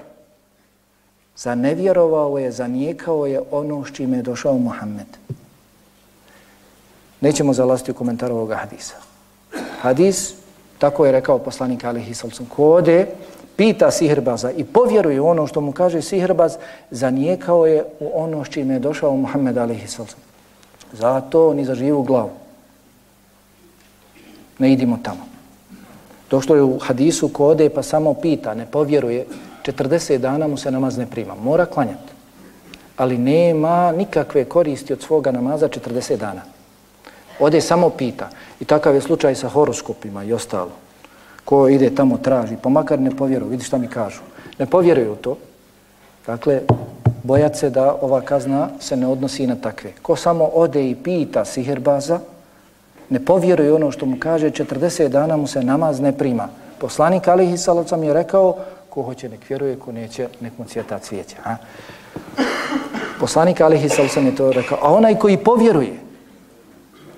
Zanevjerovao je, zanijekao je ono s čime je došao Muhammed. Nećemo zalaziti u komentar ovoga hadisa. Hadis, tako je rekao poslanik Alihi Salcom, ko ode, pita sihrbaza i povjeruje ono što mu kaže sihrbaz, zanijekao je u ono s čime je došao Muhammed alihi Salcom. Zato ni za živu glavu. Ne idimo tamo. Došlo je u hadisu ko ode pa samo pita, ne povjeruje, 40 dana mu se namaz ne prima. Mora klanjati. Ali nema nikakve koristi od svoga namaza 40 dana. Ode samo pita. I takav je slučaj sa horoskopima i ostalo. Ko ide tamo traži, pa makar ne povjeruju, vidi šta mi kažu. Ne povjeruju to. Dakle, bojat se da ova kazna se ne odnosi na takve. Ko samo ode i pita siherbaza, ne povjeruje ono što mu kaže, 40 dana mu se namaz ne prima. Poslanik Alihi Salocam je rekao, ko hoće nek vjeruje, ko neće, nek mu cvjeta cvijeće. Ha? Poslanik Alihi Salavcam je to rekao. A onaj koji povjeruje,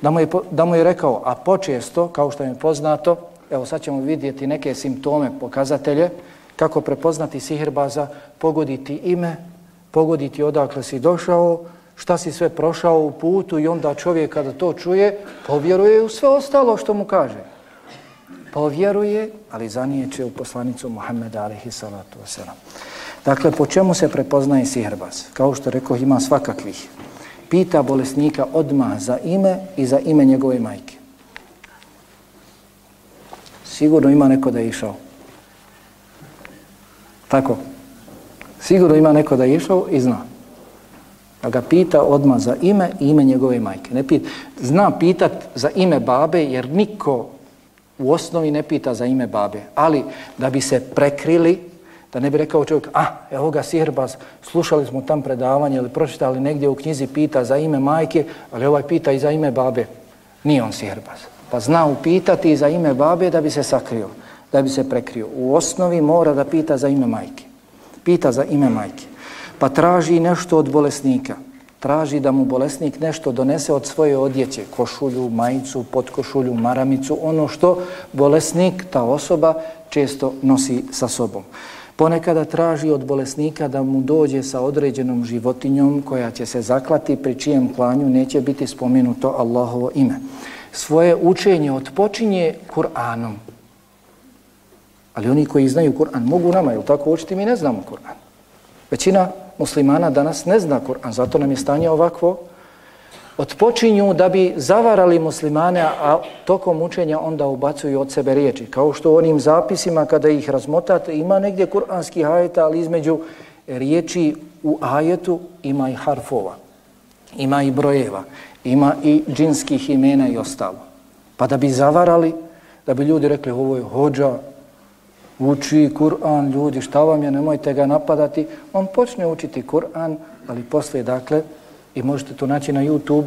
da mu, je, da mu je rekao, a počesto, kao što je poznato, evo sad ćemo vidjeti neke simptome, pokazatelje, kako prepoznati sihirbaza, pogoditi ime, pogoditi odakle si došao, šta si sve prošao u putu i onda čovjek kada to čuje, povjeruje u sve ostalo što mu kaže. Povjeruje, ali zanijeće u poslanicu Muhammeda alaihi salatu wasalam. Dakle, po čemu se prepoznaje sihrbaz? Kao što rekao, ima svakakvih. Pita bolesnika odmah za ime i za ime njegove majke. Sigurno ima neko da je išao. Tako. Sigurno ima neko da je išao i zna. Pa ga pita odma za ime i ime njegove majke. Ne pita, zna pitat za ime babe jer niko u osnovi ne pita za ime babe. Ali da bi se prekrili, da ne bi rekao čovjek, a, evo ga Sihrbaz, slušali smo tam predavanje ili pročitali negdje u knjizi pita za ime majke, ali ovaj pita i za ime babe. Nije on Sihrbaz. Pa zna upitati za ime babe da bi se sakrio, da bi se prekrio. U osnovi mora da pita za ime majke. Pita za ime majke pa traži nešto od bolesnika. Traži da mu bolesnik nešto donese od svoje odjeće, košulju, majicu, podkošulju, maramicu, ono što bolesnik, ta osoba, često nosi sa sobom. Ponekada traži od bolesnika da mu dođe sa određenom životinjom koja će se zaklati, pri čijem klanju neće biti spomenuto Allahovo ime. Svoje učenje odpočinje Kur'anom. Ali oni koji znaju Kur'an mogu nama, jel tako učiti, mi ne znamo Kur'an. Većina muslimana danas ne zna Kur'an, zato nam je stanje ovakvo. Odpočinju da bi zavarali muslimane, a tokom učenja onda ubacuju od sebe riječi. Kao što u onim zapisima kada ih razmotate, ima negdje kur'anski ajeta, ali između riječi u ajetu ima i harfova, ima i brojeva, ima i džinskih imena i ostalo. Pa da bi zavarali, da bi ljudi rekli ovo je hođa, uči Kur'an, ljudi, šta vam je, nemojte ga napadati. On počne učiti Kur'an, ali posle, dakle, i možete to naći na YouTube,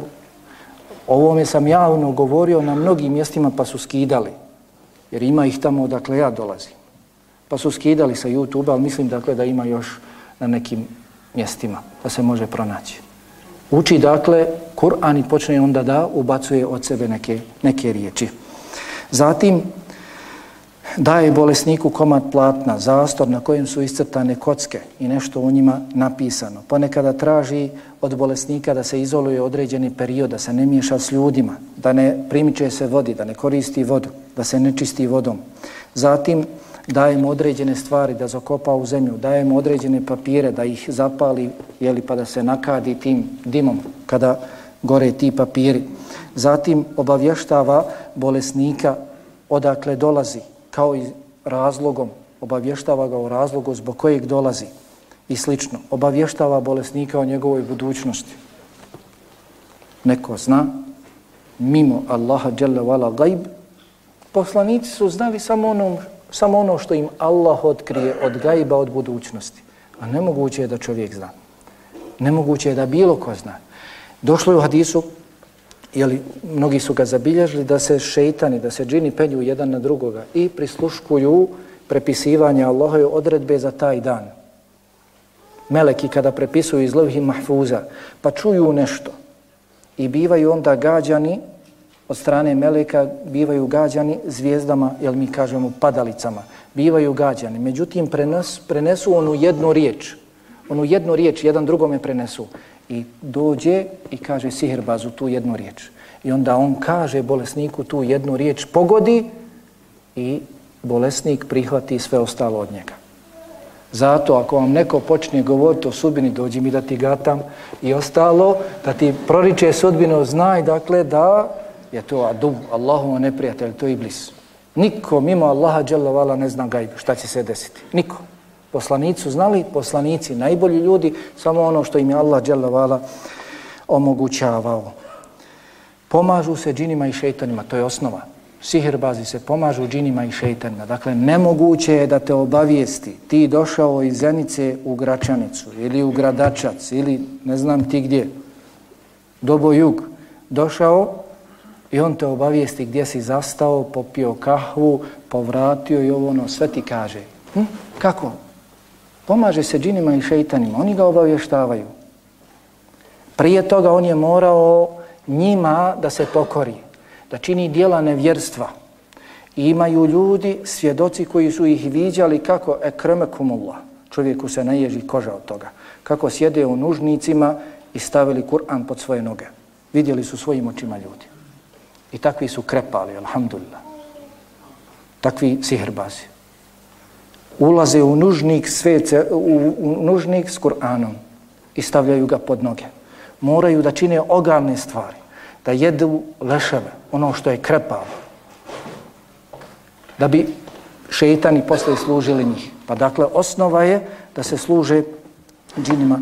ovome sam javno govorio na mnogim mjestima pa su skidali, jer ima ih tamo odakle ja dolazim. Pa su skidali sa YouTube, ali mislim dakle da ima još na nekim mjestima da se može pronaći. Uči dakle Kur'an i počne onda da ubacuje od sebe neke, neke riječi. Zatim, daje bolesniku komad platna, zastor na kojem su iscrtane kocke i nešto u njima napisano. Ponekada traži od bolesnika da se izoluje određeni period, da se ne miješa s ljudima, da ne primiče se vodi, da ne koristi vodu, da se ne čisti vodom. Zatim daje mu određene stvari da zakopa u zemlju, daje mu određene papire da ih zapali jeli, pa da se nakadi tim dimom kada gore ti papiri. Zatim obavještava bolesnika odakle dolazi, kao i razlogom, obavještava ga o razlogu zbog kojeg dolazi i slično. Obavještava bolesnika o njegovoj budućnosti. Neko zna, mimo Allaha dželle vala gajb, poslanici su znali samo ono, samo ono što im Allah otkrije od gajba, od budućnosti. A nemoguće je da čovjek zna. Nemoguće je da bilo ko zna. Došlo je u hadisu jeli, mnogi su ga zabilježili da se šeitani, da se džini penju jedan na drugoga i prisluškuju prepisivanja Allahove odredbe za taj dan. Meleki kada prepisuju iz levhi mahfuza, pa čuju nešto i bivaju onda gađani od strane meleka, bivaju gađani zvijezdama, jel mi kažemo padalicama, bivaju gađani. Međutim, prenos, prenesu onu jednu riječ, onu jednu riječ, jedan drugome prenesu i dođe i kaže sihirbazu tu jednu riječ. I onda on kaže bolesniku tu jednu riječ, pogodi i bolesnik prihvati sve ostalo od njega. Zato ako vam neko počne govoriti o sudbini, dođi mi da ti gatam i ostalo, da ti proriče sudbinu, znaj dakle da je to adu, Allahuma neprijatelj, to je iblis. Niko mimo Allaha dželavala ne zna gajbu, šta će se desiti. Niko. Poslanicu znali, poslanici, najbolji ljudi, samo ono što im je Allah dželavala omogućavao. Pomažu se džinima i šeitanima, to je osnova sihirbazi se pomažu džinima i šeitanima. Dakle, nemoguće je da te obavijesti ti došao iz Zenice u Gračanicu ili u Gradačac ili ne znam ti gdje, dobo jug, došao i on te obavijesti gdje si zastao, popio kahvu, povratio i ovo ono, sve ti kaže. Hm? Kako? Pomaže se džinima i šeitanima, oni ga obavještavaju. Prije toga on je morao njima da se pokori da čini dijela nevjerstva. I imaju ljudi, svjedoci koji su ih viđali kako ekremekumullah, čovjeku se naježi koža od toga, kako sjede u nužnicima i stavili Kur'an pod svoje noge. Vidjeli su svojim očima ljudi. I takvi su krepali, alhamdulillah. Takvi sihrbazi. Ulaze u nužnik, svece, u, u nužnik s Kur'anom i stavljaju ga pod noge. Moraju da čine ogavne stvari da jedu leševe, ono što je krepavo, da bi šeitani posle služili njih. Pa dakle, osnova je da se služe džinima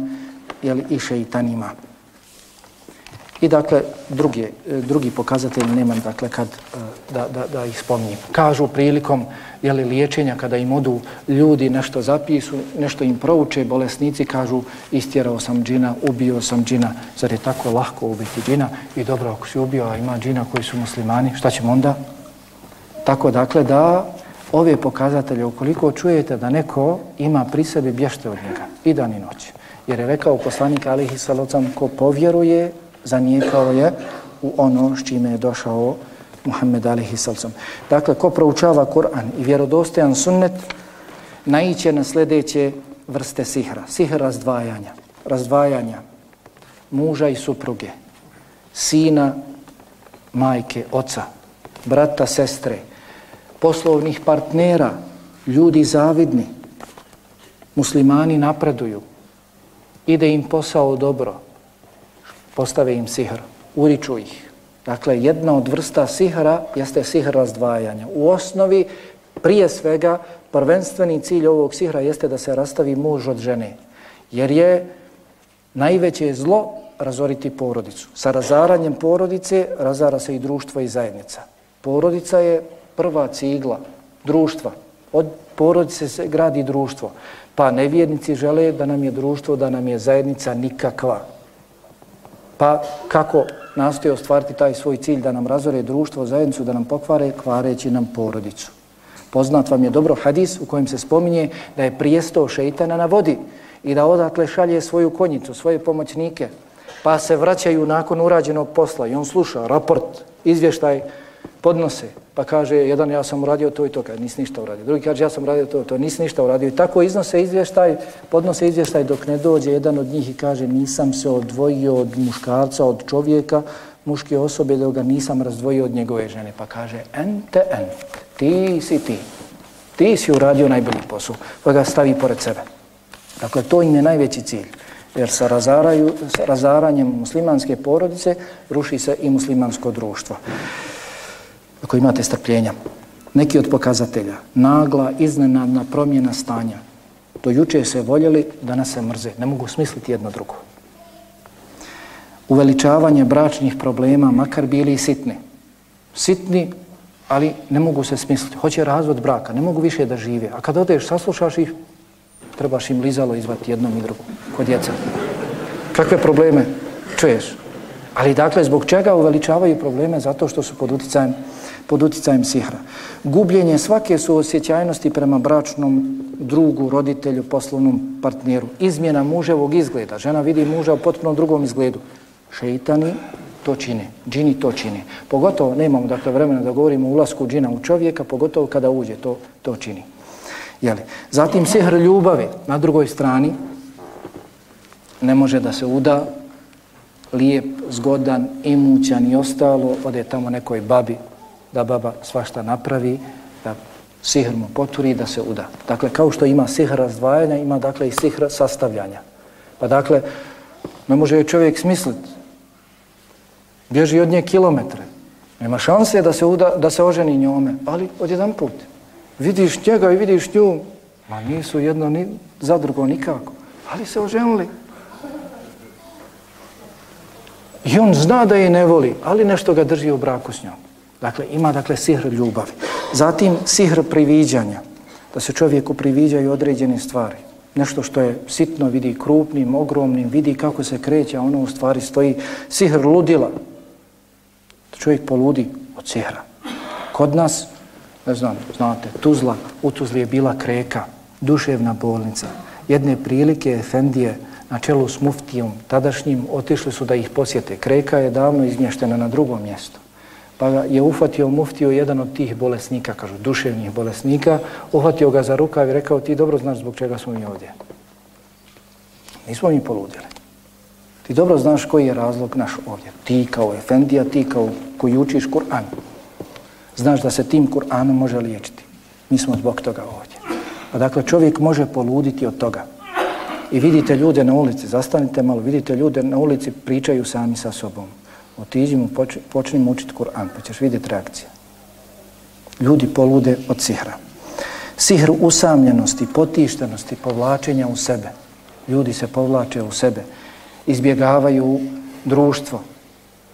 jeli, i šeitanima. I dakle, drugi, drugi pokazatelj nemam dakle, kad, e, da, da, da ih spominjem. Kažu prilikom jeli, liječenja, kada im odu ljudi nešto zapisu, nešto im prouče, bolesnici kažu istjerao sam džina, ubio sam džina. Zar je tako lahko ubiti džina? I dobro, ako si ubio, a ima džina koji su muslimani, šta ćemo onda? Tako dakle, da ove pokazatelje, ukoliko čujete da neko ima pri sebi, bješte od njega i dan i noć. Jer je rekao poslanik Alihi Salocam, ko povjeruje zanijekao je u ono s čime je došao Muhammed alihi salcom. Dakle, ko proučava Kur'an i vjerodostojan sunnet, naiće na sljedeće vrste sihra. Sihr razdvajanja. Razdvajanja muža i supruge, sina, majke, oca, brata, sestre, poslovnih partnera, ljudi zavidni, muslimani napreduju, ide im posao dobro, postave im sihr, uriču ih. Dakle, jedna od vrsta sihra jeste sihr razdvajanja. U osnovi, prije svega, prvenstveni cilj ovog sihra jeste da se rastavi muž od žene. Jer je najveće zlo razoriti porodicu. Sa razaranjem porodice razara se i društvo i zajednica. Porodica je prva cigla društva. Od porodice se gradi društvo. Pa nevjernici žele da nam je društvo, da nam je zajednica nikakva. Pa kako nastoje ostvariti taj svoj cilj da nam razore društvo, zajednicu, da nam pokvare, kvareći nam porodicu. Poznat vam je dobro hadis u kojem se spominje da je prijestao šeitana na vodi i da odatle šalje svoju konjicu, svoje pomoćnike, pa se vraćaju nakon urađenog posla i on sluša raport, izvještaj, podnose, pa kaže, jedan ja sam uradio to i to, kaže, nisi ništa uradio. Drugi kaže, ja sam uradio to i to, nisi ništa uradio. I tako iznose izvještaj, podnose izvještaj dok ne dođe jedan od njih i kaže, nisam se odvojio od muškarca, od čovjeka, muške osobe, da ga nisam razdvojio od njegove žene. Pa kaže, ente, ent, ti si ti. Ti si uradio najbolji posao, pa ga stavi pored sebe. Dakle, to im je najveći cilj. Jer sa, razaraju, sa razaranjem muslimanske porodice ruši se i muslimansko društvo ako imate strpljenja. Neki od pokazatelja, nagla, iznenadna promjena stanja. Do juče se voljeli, danas se mrze. Ne mogu smisliti jedno drugo. Uveličavanje bračnih problema, makar bili i sitni. Sitni, ali ne mogu se smisliti. Hoće razvod braka, ne mogu više da žive. A kad odeš, saslušaš ih, trebaš im lizalo izvati jednom i drugom, kod djeca. Kakve probleme čuješ? Ali dakle, zbog čega uveličavaju probleme? Zato što su pod uticajem pod uticajem sihra. Gubljenje svake su osjećajnosti prema bračnom drugu, roditelju, poslovnom partneru. Izmjena muževog izgleda. Žena vidi muža u potpuno drugom izgledu. Šeitani to čine. Džini to čine. Pogotovo, nemamo dakle vremena da govorimo o ulasku džina u čovjeka, pogotovo kada uđe, to, to čini. Jeli? Zatim sihr ljubavi na drugoj strani ne može da se uda lijep, zgodan, imućan i ostalo, ode tamo nekoj babi da baba svašta napravi, da Sihr mu poturi da se uda. Dakle, kao što ima sihr razdvajanja, ima dakle i sihr sastavljanja. Pa dakle, ne može čovjek smisliti. Bježi od nje kilometre. Nema šanse da se, uda, da se oženi njome, ali odjedan put. Vidiš njega i vidiš nju, ma nisu jedno ni za drugo nikako. Ali se oženili. I on zna da je ne voli, ali nešto ga drži u braku s njom. Dakle, ima dakle sihr ljubavi. Zatim sihr priviđanja. Da se čovjeku priviđaju određene stvari. Nešto što je sitno, vidi krupnim, ogromnim, vidi kako se kreće, a ono u stvari stoji sihr ludila. Da čovjek poludi od sihra. Kod nas, ne znam, znate, Tuzla, u Tuzli je bila kreka, duševna bolnica. Jedne prilike, Efendije, na čelu s muftijom tadašnjim, otišli su da ih posjete. Kreka je davno izmještena na drugo mjesto. Pa je ufatio muftio jedan od tih bolesnika, kažu, duševnih bolesnika, uhvatio ga za rukav i rekao, ti dobro znaš zbog čega smo mi ovdje. Nismo mi poludili. Ti dobro znaš koji je razlog naš ovdje. Ti kao Efendija, ti kao koji učiš Kur'an. Znaš da se tim Kur'anom može liječiti. Mi smo zbog toga ovdje. Pa dakle, čovjek može poluditi od toga. I vidite ljude na ulici, zastanite malo, vidite ljude na ulici pričaju sami sa sobom otiđimo, počnimo učiti Kur'an, pa ćeš vidjeti reakcije. Ljudi polude od sihra. Sihr usamljenosti, potištenosti, povlačenja u sebe. Ljudi se povlače u sebe. Izbjegavaju društvo.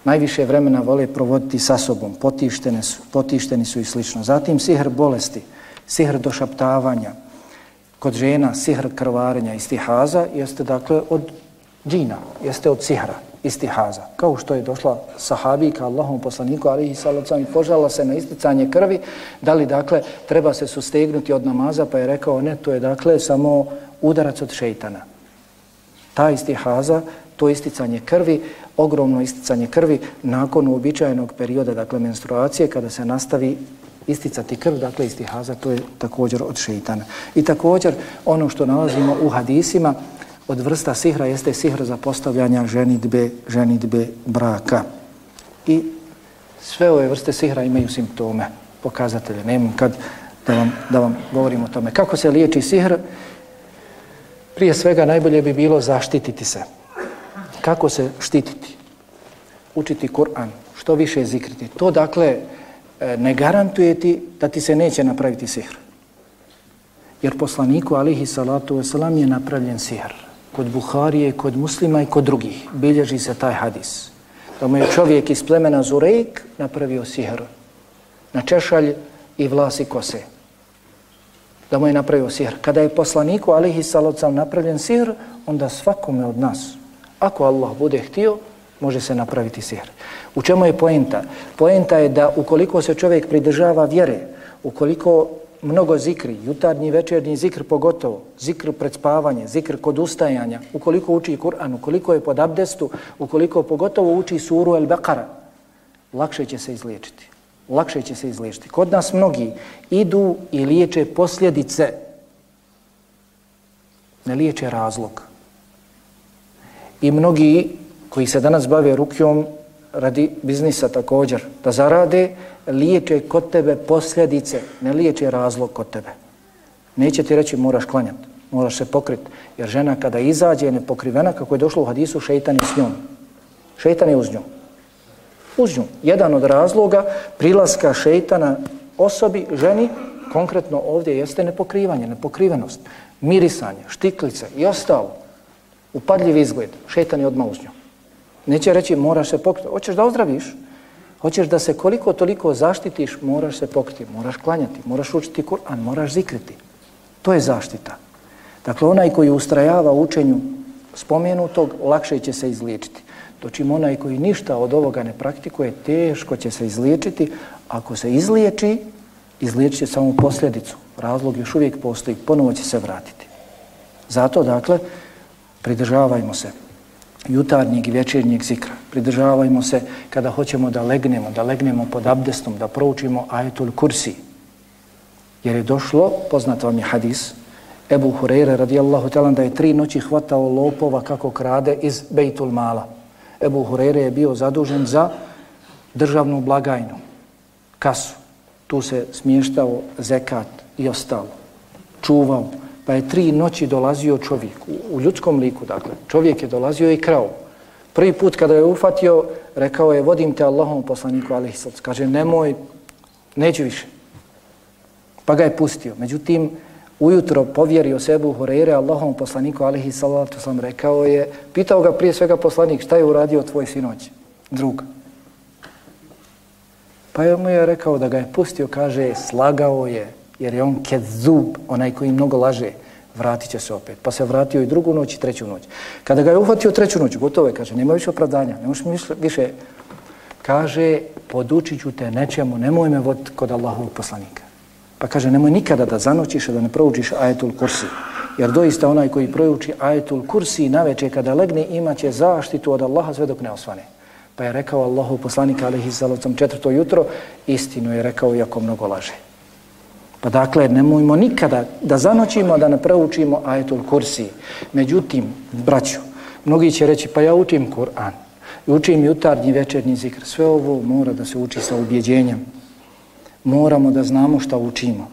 Najviše vremena vole provoditi sa sobom. Potištene su, potišteni su i slično. Zatim sihr bolesti, sihr došaptavanja, kod žena sihr krvarenja i stihaza jeste dakle od džina, jeste od sihra istihaza. Kao što je došla sahabika Allahom poslaniku alihi salacom i požala se na isticanje krvi, da li dakle treba se sustegnuti od namaza pa je rekao ne, to je dakle samo udarac od šeitana. Ta istihaza, to isticanje krvi, ogromno isticanje krvi nakon uobičajenog perioda, dakle menstruacije, kada se nastavi isticati krv, dakle istihaza, to je također od šeitana. I također ono što nalazimo u hadisima od vrsta sihra jeste sihr za postavljanja ženitbe, ženitbe braka. I sve ove vrste sihra imaju simptome, pokazatelje. Nemam kad da vam, da vam govorim o tome. Kako se liječi sihr? Prije svega najbolje bi bilo zaštititi se. Kako se štititi? Učiti Kur'an, što više zikriti. To dakle, e, ne garantuje ti da ti se neće napraviti sihr. Jer poslaniku alihi salatu wasalam je napravljen sihr. Kod Buharije, kod muslima i kod drugih. Bilježi se taj hadis. Da mu je čovjek iz plemena Zurejk napravio sihr. Na češalj i vlasi kose. Da mu je napravio sihr. Kada je poslaniku alihi salocam, napravljen sihr, onda svakome od nas, ako Allah bude htio, može se napraviti sihr. U čemu je poenta? Poenta je da ukoliko se čovjek pridržava vjere, ukoliko mnogo zikri, jutarnji, večernji zikr pogotovo, zikr pred spavanje, zikr kod ustajanja, ukoliko uči Kur'an, ukoliko je pod abdestu, ukoliko pogotovo uči suru El Beqara, lakše će se izliječiti. Lakše će se izliječiti. Kod nas mnogi idu i liječe posljedice, ne liječe razlog. I mnogi koji se danas bave rukjom radi biznisa također, da zarade, liječe kod tebe posljedice, ne liječe razlog kod tebe. Neće ti reći moraš klanjati, moraš se pokriti, jer žena kada izađe nepokrivena, kako je došlo u hadisu, šeitan je s njom. Šeitan je uz njom. Uz njom. Jedan od razloga prilaska šeitana osobi, ženi, konkretno ovdje jeste nepokrivanje, nepokrivenost, mirisanje, štiklice i ostalo. Upadljiv izgled, šeitan je odmah uz njom. Neće reći moraš se pokriti. Hoćeš da ozdraviš? Hoćeš da se koliko toliko zaštitiš, moraš se pokriti, moraš klanjati, moraš učiti Kur'an, moraš zikriti. To je zaštita. Dakle, onaj koji ustrajava učenju spomenutog, lakše će se izliječiti. Dočim onaj koji ništa od ovoga ne praktikuje, teško će se izliječiti. Ako se izliječi, izliječit će samo posljedicu. Razlog još uvijek postoji, ponovo će se vratiti. Zato, dakle, pridržavajmo se jutarnjeg i večernjeg zikra. Pridržavajmo se kada hoćemo da legnemo, da legnemo pod abdestom, da proučimo ajetul kursi. Jer je došlo, poznat vam je hadis, Ebu Hureyre radijallahu talan da je tri noći hvatao lopova kako krade iz Bejtul Mala. Ebu Hureyre je bio zadužen za državnu blagajnu, kasu. tu se smještao zekat i ostalo. Čuvao. Pa je tri noći dolazio čovjek, u, u ljudskom liku, dakle. Čovjek je dolazio i krao. Prvi put kada je ufatio, rekao je, vodim te Allahom poslaniku, ali kaže, nemoj, neću više. Pa ga je pustio. Međutim, ujutro povjerio sebu Hureyre, Allahom poslaniku, alihi salatu sam rekao je, pitao ga prije svega poslanik, šta je uradio tvoj sinoć, drug. Pa je mu je rekao da ga je pustio, kaže, slagao je, jer je on kezub, onaj koji mnogo laže, vratit će se opet. Pa se vratio i drugu noć i treću noć. Kada ga je uhvatio treću noć, gotovo je, kaže, nema više opravdanja, ne možeš više, kaže, podučit ću te nečemu, nemoj me voditi kod Allahovog poslanika. Pa kaže, nemoj nikada da zanoćiš, da ne proučiš ajetul kursi. Jer doista onaj koji prouči ajetul kursi na večer kada legne imaće zaštitu od Allaha sve dok ne osvane. Pa je rekao Allahu poslanika alaihi salacom četvrto jutro, istinu je rekao iako mnogo laže. Pa dakle, nemojmo nikada da zanoćimo, da ne proučimo ajetul kursi. Međutim, braću, mnogi će reći, pa ja učim Kur'an, učim jutarnji večernji zikr. Sve ovo mora da se uči sa ubjeđenjem. Moramo da znamo šta učimo.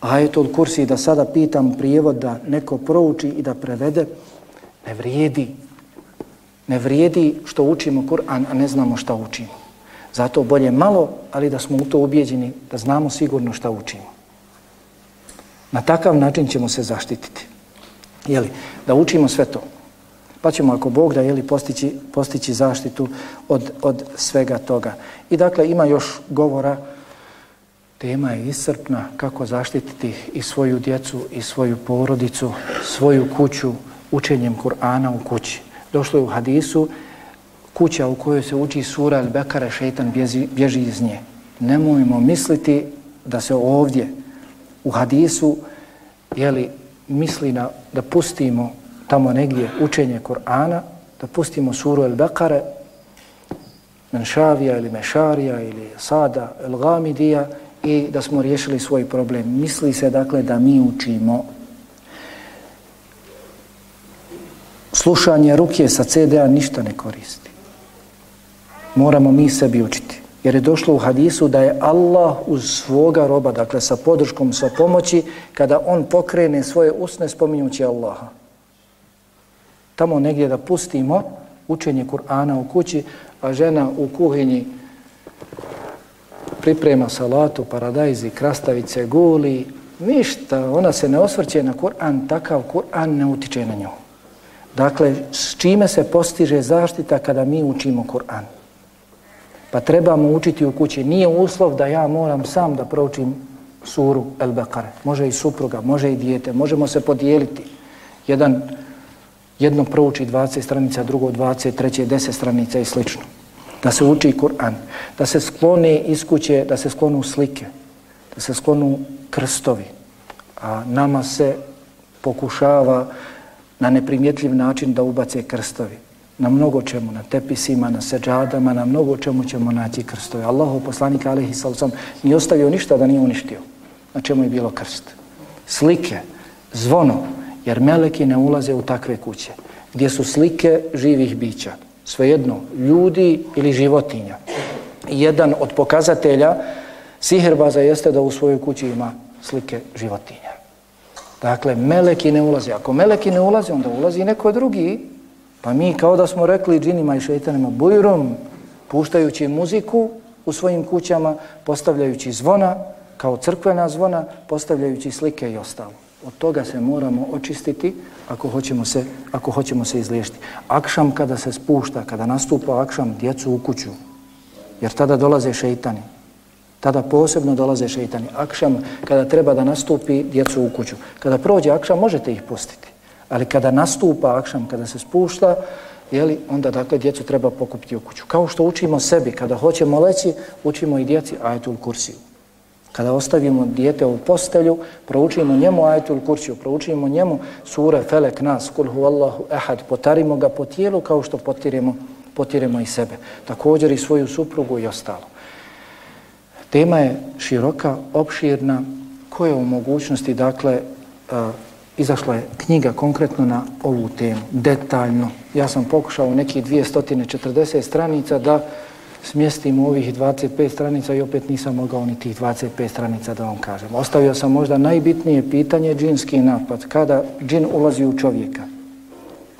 Ajetul kursi, da sada pitam prijevod da neko prouči i da prevede, ne vrijedi. Ne vrijedi što učimo Kur'an, a ne znamo šta učimo. Zato bolje malo, ali da smo u to ubjeđeni, da znamo sigurno šta učimo. Na takav način ćemo se zaštititi. Jeli, da učimo sve to. Pa ćemo, ako Bog da, jeli, postići, postići zaštitu od, od svega toga. I dakle, ima još govora, tema je iscrpna, kako zaštititi i svoju djecu, i svoju porodicu, svoju kuću, učenjem Kur'ana u kući. Došlo je u hadisu, kuća u kojoj se uči sura Al-Bekara, šeitan bježi, bježi iz nje. Nemojmo misliti da se ovdje u hadisu jeli, misli na, da pustimo tamo negdje učenje Kur'ana, da pustimo suru El-Bekare, Menšavija ili Mešarija ili Sada, El-Gamidija i da smo riješili svoj problem. Misli se dakle da mi učimo slušanje ruke sa CD-a ništa ne koristi. Moramo mi sebi učiti. Jer je došlo u hadisu da je Allah uz svoga roba, dakle sa podrškom, sa pomoći, kada on pokrene svoje usne spominjući Allaha. Tamo negdje da pustimo učenje Kur'ana u kući, a žena u kuhinji priprema salatu, paradajzi, krastavice, guli, ništa, ona se ne osvrće na Kur'an, takav Kur'an ne utiče na nju. Dakle, s čime se postiže zaštita kada mi učimo Kur'an? Pa trebamo učiti u kući. Nije uslov da ja moram sam da proučim suru El Bekare. Može i supruga, može i dijete, možemo se podijeliti. Jedan, jedno prouči 20 stranica, drugo 20, treće 10 stranica i slično. Da se uči Kur'an, da se sklone iz kuće, da se sklonu slike, da se sklonu krstovi. A nama se pokušava na neprimjetljiv način da ubace krstovi na mnogo čemu, na tepisima, na seđadama, na mnogo čemu ćemo naći krstove. Allahu poslanik alihi sallam nije ostavio ništa da nije uništio. Na čemu je bilo krst? Slike, zvono, jer meleki ne ulaze u takve kuće, gdje su slike živih bića. Svejedno, ljudi ili životinja. Jedan od pokazatelja siherbaza jeste da u svojoj kući ima slike životinja. Dakle, meleki ne ulaze. Ako meleki ne ulaze, onda ulazi neko drugi Pa mi kao da smo rekli džinima i šeitanima bujrum, puštajući muziku u svojim kućama, postavljajući zvona, kao crkvena zvona, postavljajući slike i ostalo. Od toga se moramo očistiti ako hoćemo se, ako hoćemo se izliješiti. Akšam kada se spušta, kada nastupa akšam djecu u kuću, jer tada dolaze šeitani. Tada posebno dolaze šeitani. Akšam kada treba da nastupi djecu u kuću. Kada prođe akšam možete ih pustiti. Ali kada nastupa akšam, kada se spušta, jeli, onda dakle djecu treba pokupiti u kuću. Kao što učimo sebi, kada hoćemo leći, učimo i djeci ajetul kursiju. Kada ostavimo dijete u postelju, proučimo njemu ajetul kursiju, proučimo njemu sure Felek nas, kul hu Allahu ehad, potarimo ga po tijelu kao što potiremo, potiremo i sebe. Također i svoju suprugu i ostalo. Tema je široka, opširna, koja u mogućnosti, dakle, izašla je knjiga konkretno na ovu temu, detaljno. Ja sam pokušao nekih 240 stranica da smjestim u ovih 25 stranica i opet nisam mogao ni tih 25 stranica da vam kažem. Ostavio sam možda najbitnije pitanje džinski napad. Kada džin ulazi u čovjeka,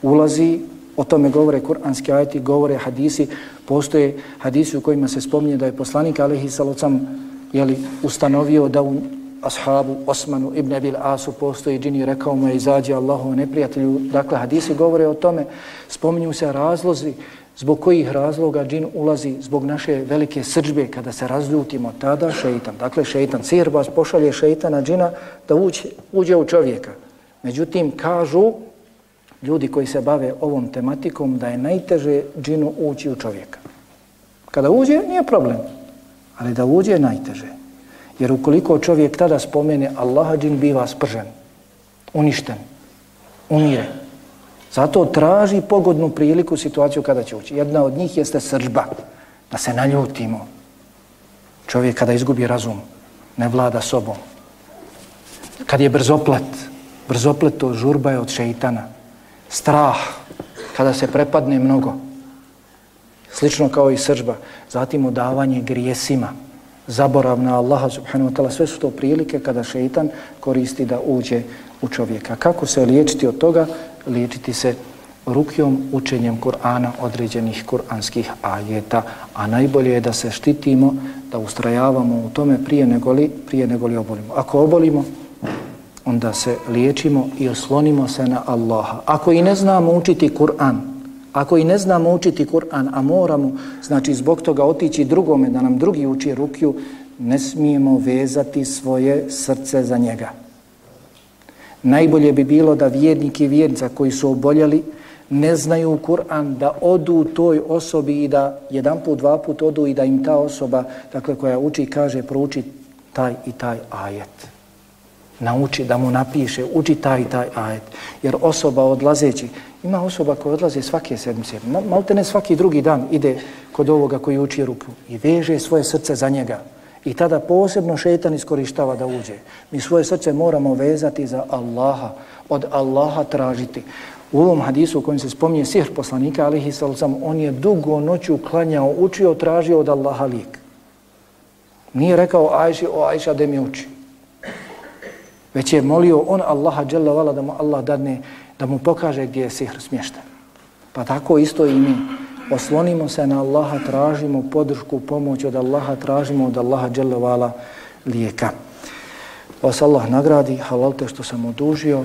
ulazi, o tome govore kuranski ajeti, govore hadisi, postoje hadisi u kojima se spominje da je poslanik Alehi Salocam jeli, ustanovio da u ashabu Osmanu ibn Abil Asu postoji džini, rekao mu je izađe Allahu neprijatelju. Dakle, hadisi govore o tome, spominju se razlozi zbog kojih razloga džin ulazi zbog naše velike srđbe kada se razljutimo tada šeitan. Dakle, šeitan, sirbas pošalje šeitana džina da uđe, uđe u čovjeka. Međutim, kažu ljudi koji se bave ovom tematikom da je najteže džinu ući u čovjeka. Kada uđe, nije problem, ali da uđe je najteže. Jer ukoliko čovjek tada spomene Allaha, džin biva spržen, uništen, umire. Zato traži pogodnu priliku situaciju kada će ući. Jedna od njih jeste sržba, da se naljutimo. Čovjek kada izgubi razum, ne vlada sobom. Kad je brzoplet, brzoplet to žurba je od šeitana. Strah, kada se prepadne mnogo. Slično kao i sržba. Zatim odavanje grijesima. Zaborav na Allaha subhanahu wa ta'ala. Sve su to prilike kada šeitan koristi da uđe u čovjeka. Kako se liječiti od toga? liječiti se rukjom učenjem Kur'ana određenih kur'anskih ajeta, a najbolje je da se štitimo, da ustrajavamo u tome prije nego li, prije nego li obolimo. Ako obolimo, onda se liječimo i oslonimo se na Allaha. Ako i ne znamo učiti Kur'an, ako i ne znamo učiti Kur'an, a moramo, znači zbog toga otići drugome, da nam drugi uči rukju, ne smijemo vezati svoje srce za njega. Najbolje bi bilo da vjernik i vjernica koji su oboljeli ne znaju Kur'an, da odu toj osobi i da jedan put, dva put odu i da im ta osoba, dakle koja uči, kaže, prouči taj i taj ajet. Nauči da mu napiše, uči taj i taj ajet. Jer osoba odlazeći, ima osoba koja odlaze svake sedmice, malte ne svaki drugi dan ide kod ovoga koji uči rupu i veže svoje srce za njega. I tada posebno šetan iskorištava da uđe. Mi svoje srce moramo vezati za Allaha, od Allaha tražiti. U ovom hadisu u kojem se spominje sihr poslanika, alihi sallam, on je dugo noću klanjao, učio, tražio od Allaha lijek. Nije rekao Ajši, o Ajša, da mi uči. Već je molio on Allaha vala da mu Allah dadne, da mu pokaže gdje je sihr smješten. Pa tako isto i mi oslonimo se na Allaha, tražimo podršku, pomoć od Allaha, tražimo od Allaha dželevala lijeka. Vas Allah nagradi, halal te što sam odužio.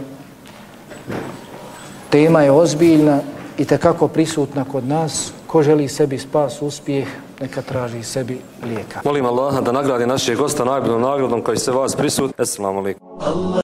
Tema je ozbiljna i tekako prisutna kod nas. Ko želi sebi spas, uspjeh, neka traži sebi lijeka. Molim Allaha da nagradi našeg gosta najboljom nagradom koji se vas prisut. Assalamu alaikum.